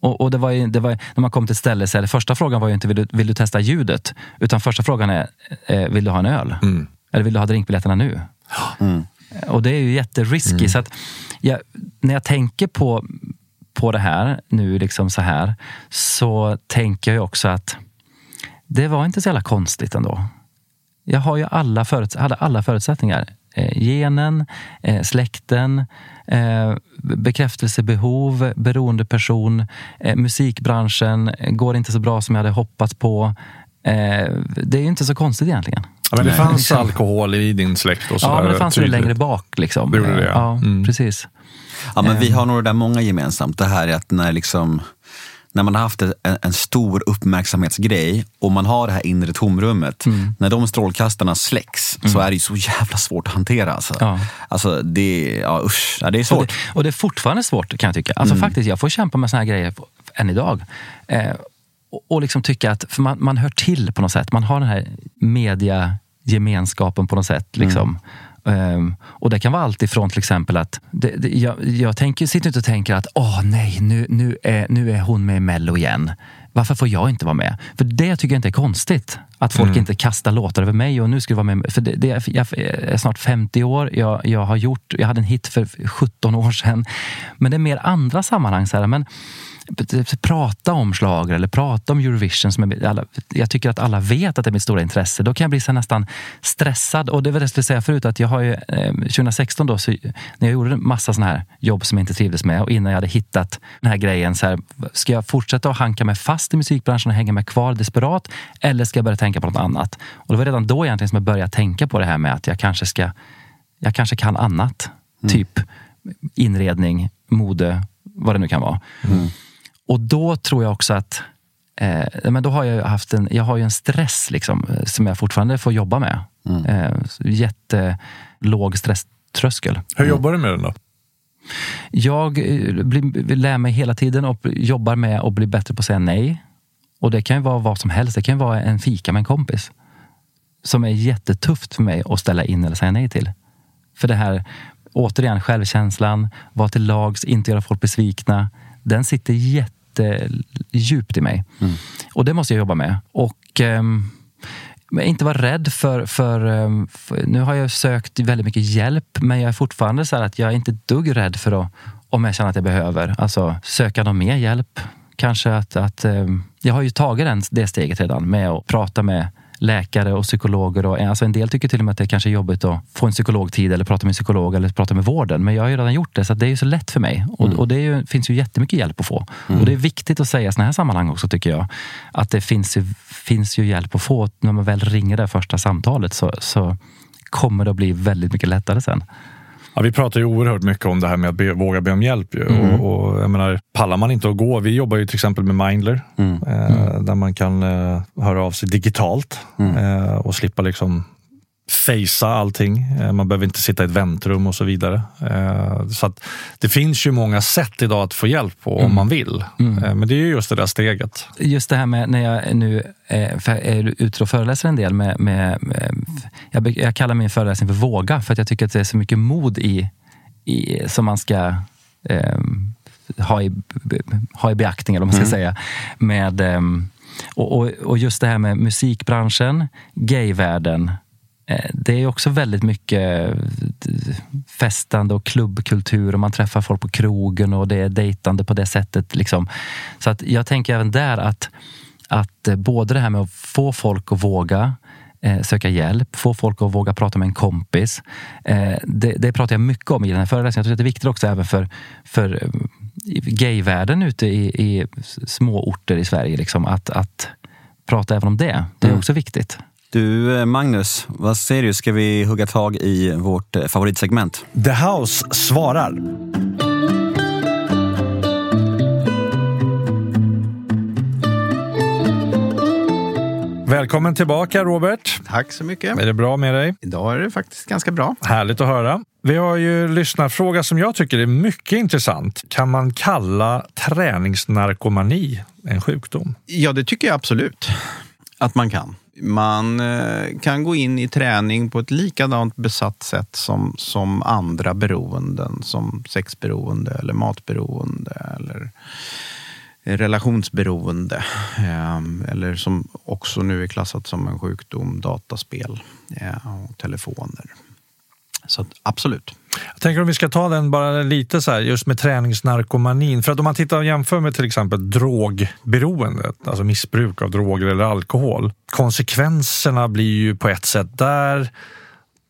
Och, och det var ju, det var, när man kom till ett ställe, så är det, första frågan var ju inte vill du, vill du testa ljudet? Utan första frågan är, eh, vill du ha en öl? Mm. Eller vill du ha drinkbiljetterna nu? Och det är ju jätterisky. Mm. Så att jag, när jag tänker på, på det här nu liksom så här så tänker jag också att det var inte så jävla konstigt ändå. Jag har ju alla, föruts- hade alla förutsättningar. Eh, genen, eh, släkten, eh, bekräftelsebehov, beroendeperson, eh, musikbranschen, eh, går inte så bra som jag hade hoppats på. Eh, det är ju inte så konstigt egentligen. Ja, men det Nej. fanns alkohol i din släkt och. Ja, men det fanns tydligt. längre bak. Liksom. Det gjorde det, ja. ja. Mm. Precis. Ja, men vi har nog det där många gemensamt. Det här är att när, liksom, när man har haft en, en stor uppmärksamhetsgrej och man har det här inre tomrummet. När de strålkastarna släcks så är det ju så jävla svårt att hantera. Alltså, Ja. alltså det, ja, usch, ja, det är Och svårt. det, och det är fortfarande svårt kan jag tycka. Alltså faktiskt, jag får kämpa med såna här grejer än idag. Eh, och, liksom tycka att, för man, man hör till på något sätt. Man har den här mediagemenskapen på något sätt. Liksom. Ehm, och det kan vara allt ifrån till exempel att det, det, jag, jag tänker, sitter inte och tänker att åh nej, nu, nu, är, nu är hon med i Mello igen. Varför får jag inte vara med? För det tycker jag inte är konstigt. Att folk inte kastar låtar över mig och nu ska du vara med. För det, det, är- jag är snart 50 år. Jag, jag har gjort, jag hade en hit för 17 år sedan. Men det är mer andra sammanhang. Så här, men, prata om schlager eller prata om Eurovision. Som är, alla, jag tycker att alla vet att det är mitt stora intresse. Då kan jag bli så nästan stressad. Och det var det jag skulle säga förut. Att jag har ju, eh, 2016 då, så, när jag gjorde en massa såna här jobb som jag inte trivdes med och innan jag hade hittat den här grejen. Så här, ska jag fortsätta att hanka mig fast i musikbranschen och hänga mig kvar desperat? Eller ska jag börja tänka på något annat? Och det var redan då egentligen som jag började tänka på det här med att jag kanske ska jag kanske kan annat. Typ inredning, mode, vad det nu kan vara. Och då tror jag också att eh, men då har jag haft en, jag har ju en stress liksom, eh, som jag fortfarande får jobba med. Mm. Eh, jättelåg stresströskel. Hur jobbar du med den då? Jag eh, blir, lär mig hela tiden och jobbar med att bli bättre på att säga nej. Och det kan ju vara vad som helst. Det kan vara en fika med en kompis. Som är jättetufft för mig att ställa in eller säga nej till. För det här, återigen, självkänslan, vara till lags, inte göra folk besvikna. Den sitter jättedjupt i mig. Mm. Och det måste jag jobba med. Och um, inte vara rädd för, för, ehm, för, Nu har jag sökt väldigt mycket hjälp, men jag är fortfarande så att jag är inte dugg rädd för att, om jag känner att jag behöver, alltså söka någon mer hjälp. Kanske att, att ehm, jag har ju tagit den, det steget redan med att prata med läkare och psykologer. Och, alltså en del tycker till och med att det kanske är jobbigt att få en psykologtid eller prata med en psykolog eller prata med vården. Men jag har ju redan gjort det, så det är ju så lätt för mig. Och, mm. och det ju, finns ju jättemycket hjälp att få. Mm. Och det är viktigt att säga i sådana här sammanhang också, tycker jag. Att det finns ju, finns ju hjälp att få. När man väl ringer det första samtalet så, så kommer det att bli väldigt mycket lättare sen. Ja, vi pratar ju oerhört mycket om det här med att be, våga be om hjälp. Mm. Och, och, jag menar, pallar man inte att gå, vi jobbar ju till exempel med Mindler mm. Eh, där man kan eh, höra av sig digitalt mm. eh, och slippa liksom fejsa allting. Eh, man behöver inte sitta i ett väntrum och så vidare. Eh, så Det finns ju många sätt idag att få hjälp på om mm. man vill. Mm. Eh, men det är ju just det där steget. Just det här med när jag nu är ute och föreläser en del med, med, jag, jag, kallar min föreläsning för Våga för att jag tycker att det är så mycket mod i, i som man ska eh, ha, i, ha i beaktning, eller vad man ska mm. säga. Med, och, och, och just det här med musikbranschen, gayvärlden, det är också väldigt mycket eh, festande och klubbkultur och man träffar folk på krogen och det är dejtande på det sättet. Liksom. Så att jag tänker även där att, att eh, både det här med att få folk att våga söka hjälp, få folk att våga prata med en kompis. det, det pratar jag mycket om i den här föreläsningen. Jag tror att det är viktigt också även för, för gayvärlden ute i, i små orter i Sverige. Liksom, att, att prata även om det. Det är mm. också viktigt. Du eh, Magnus, vad säger du? Ska vi hugga tag i vårt eh, favoritsegment? The House svarar. Välkommen tillbaka Robert. Tack så mycket. Är det bra med dig? Idag är det faktiskt ganska bra. Härligt att höra. Vi har ju lyssnarfråga som jag tycker är mycket intressant. Kan man kalla träningsnarkomani en sjukdom? Ja, det tycker jag absolut att man kan. Man eh, kan gå in i träning på ett likadant besatt sätt som, som andra beroenden, som sexberoende eller matberoende eller relationsberoende. Ehm, eller som också nu är klassat som en sjukdom, dataspel eh, och telefoner. Så absolut. Jag tänker om vi ska ta den bara lite så här, just med träningsnarkomanin. För att om man tittar och jämför med till exempel drogberoendet, alltså missbruk av droger eller alkohol. Konsekvenserna blir ju på ett sätt där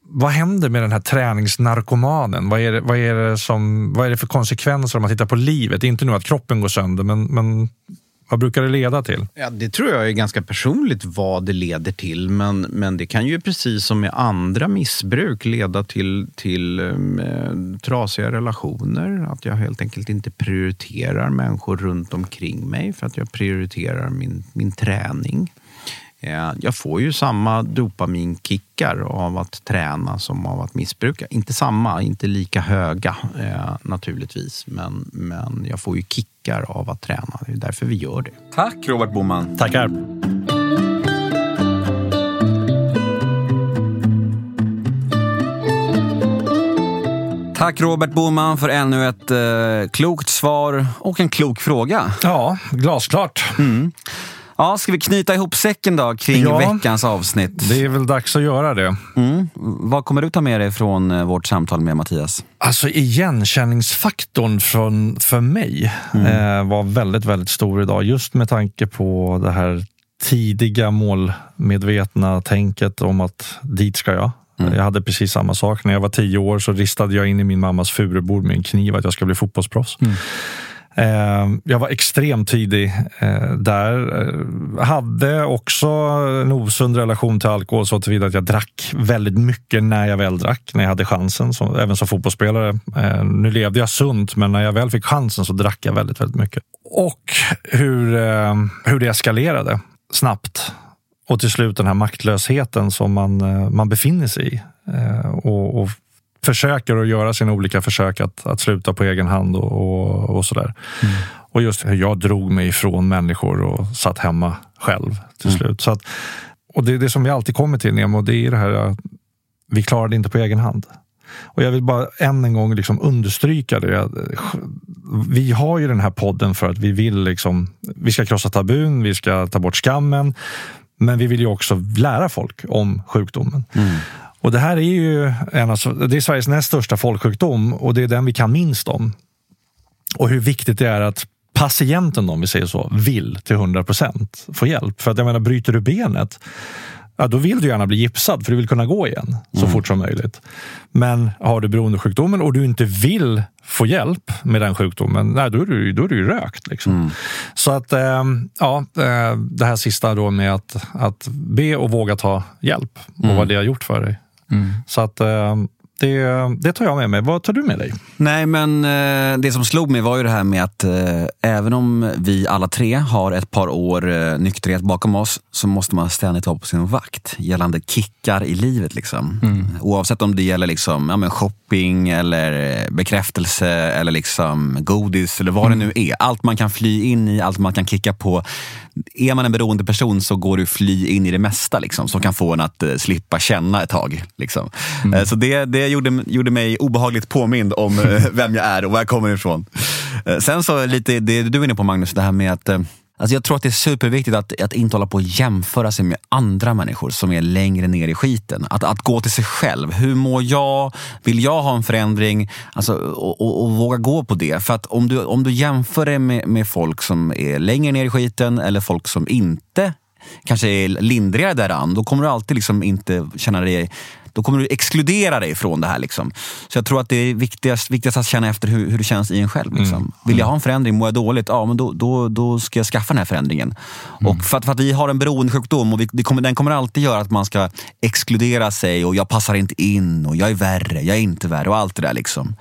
vad händer med den här träningsnarkomanen? Vad är, det, vad, är det som, vad är det för konsekvenser om man tittar på livet? Inte nu att kroppen går sönder, men, men vad brukar det leda till? Ja, det tror jag är ganska personligt vad det leder till. Men, men det kan ju precis som med andra missbruk leda till, till eh, trasiga relationer. Att jag helt enkelt inte prioriterar människor runt omkring mig för att jag prioriterar min, min träning. Eh, jag får ju samma dopaminkickar av att träna som av att missbruka. Inte samma, inte lika höga eh, naturligtvis, men, men jag får ju kickar av att träna. Det är därför vi gör det. Tack Robert Boman. Tackar. Tack Robert Boman för ännu ett eh, klokt svar och en klok fråga. Ja, glasklart. Mm. Ja, ska vi knyta ihop säcken då kring ja, veckans avsnitt? Det är väl dags att göra det. Mm. Vad kommer du ta med dig från eh, vårt samtal med Mattias? Alltså igenkänningsfaktorn från, för mig mm. eh, var väldigt, väldigt stor idag. Just med tanke på det här tidiga målmedvetna tänket om att dit ska jag. Mm. Jag hade precis samma sak. När jag var tio år så ristade jag in i min mammas furubord med en kniv att jag ska bli fotbollsproffs. Ehm, jag var extremt tidig eh, där. Eh, hade också en osund relation till alkohol så tillvida att jag drack väldigt mycket när jag väl drack, när jag hade chansen, som, även som fotbollsspelare. Eh, nu levde jag sunt, men när jag väl fick chansen så drack jag väldigt, väldigt mycket. Och hur, ehm, hur det eskalerade snabbt. Och till slut den här maktlösheten som man, man befinner sig i. och, och försöker att göra sina olika försök att, att sluta på egen hand och, och, och sådär. Mm. Och just hur jag drog mig ifrån människor och satt hemma själv till mm. slut. Så att, och det är det som vi alltid kommer till Nemo, det är det här att vi klarar det inte på egen hand. Och jag vill bara än en gång liksom understryka det. Vi har ju den här podden för att vi vill liksom, vi ska krossa tabun, vi ska ta bort skammen. Men vi vill ju också lära folk om sjukdomen. Mm. Och det här är ju en av, det är Sveriges näst största folksjukdom och det är den vi kan minst om. Och hur viktigt det är att patienten, om vi säger så, vill till 100 procent få hjälp. För att jag menar, bryter du benet, ja, då vill du gärna bli gipsad för du vill kunna gå igen så mm. fort som möjligt. Men har du beroendesjukdomen och du inte vill få hjälp med den sjukdomen, nej, då är du, då är du rökt. Liksom. Mm. Så att, ähm, ja, äh, det här sista då med att, att be och våga ta hjälp och mm. vad det har gjort för dig. Mm. Så att eh, det, det tar jag med mig. Vad tar du med dig? Nej, men eh, det som slog mig var ju det här med att eh, även om vi alla tre har ett par år eh, nykterhet bakom oss så måste man ständigt vara på sin vakt gällande kickar i livet. Liksom. Mm. Oavsett om det gäller liksom, ja, men shopping eller bekräftelse eller liksom godis eller vad mm. det nu är. Allt man kan fly in i, allt man kan kicka på är man en beroende person så går du fly in i det mesta liksom, som kan få en att uh, slippa känna ett tag. Liksom. Mm. Uh, så det, det gjorde, gjorde mig obehagligt påmind om eh, vem jag är och var jag kommer ifrån. Eh, sen så lite det du är inne på Magnus, det här med att eh, Alltså jag tror att det är superviktigt att, att inte hålla på att jämföra sig med andra människor som är längre ner i skiten. Att, att gå till sig själv. Hur mår jag? Vill jag ha en förändring? Alltså, och, och, och våga gå på det. För att om du, om du jämför dig med, med folk som är längre ner i skiten eller folk som inte kanske är lindrigare däran, då kommer du alltid liksom inte känna dig då kommer du exkludera dig från det här. Liksom. Så jag tror att det är viktigast, viktigast att känna efter hur, hur det känns i en själv. Liksom. Mm. Vill jag ha en förändring, mår jag dåligt, ja men då, då, då ska jag skaffa den här förändringen. Mm. Och för att, för att vi har en beroendesjukdom och vi, kommer, den kommer alltid göra att man ska exkludera sig och jag passar inte in och jag är värre, jag är inte värre och allt det där. Liksom.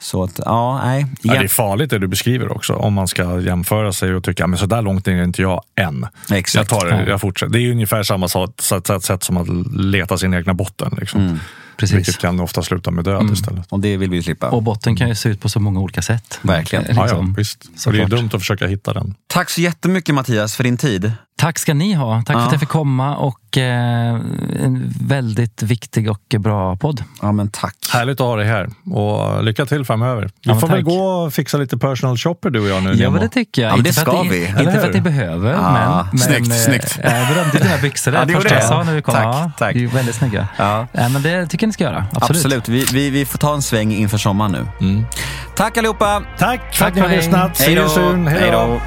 Så att, ja, nej. Ja, det är farligt det du beskriver också. Om man ska jämföra sig och tycka, men så där långt är inte jag än. Exakt. Jag tar det, jag fortsätter. Det är ungefär samma sätt, sätt som att leta sin egna botten. Liksom. Mm. Precis. Vilket kan ofta sluta med död mm. istället. Och det vill vi slippa. Och botten kan ju se ut på så många olika sätt. Verkligen. Liksom. Ja, ja, visst. Så det är dumt att försöka hitta den. Tack så jättemycket Mattias för din tid. Tack ska ni ha. Tack ja. för att jag fick komma och eh, en väldigt viktig och bra podd. Ja, men tack. Härligt att ha dig här och lycka till framöver. Vi ja, får tack. väl gå och fixa lite personal shopper du och jag nu. Ja, men det tycker jag. Ja, det ska vi. Inte för att ni behöver, ja. men, snyggt, men snyggt. Eh, jag berömde dina byxor där, ja, första jag sa när vi kom. Tack, ja, tack. Det är väldigt snygga. Ja. Äh, men det tycker jag ni ska göra. Absolut. Absolut. Vi, vi, vi får ta en sväng inför sommaren nu. Mm. Tack allihopa! Tack för att ni har lyssnat. Hej då!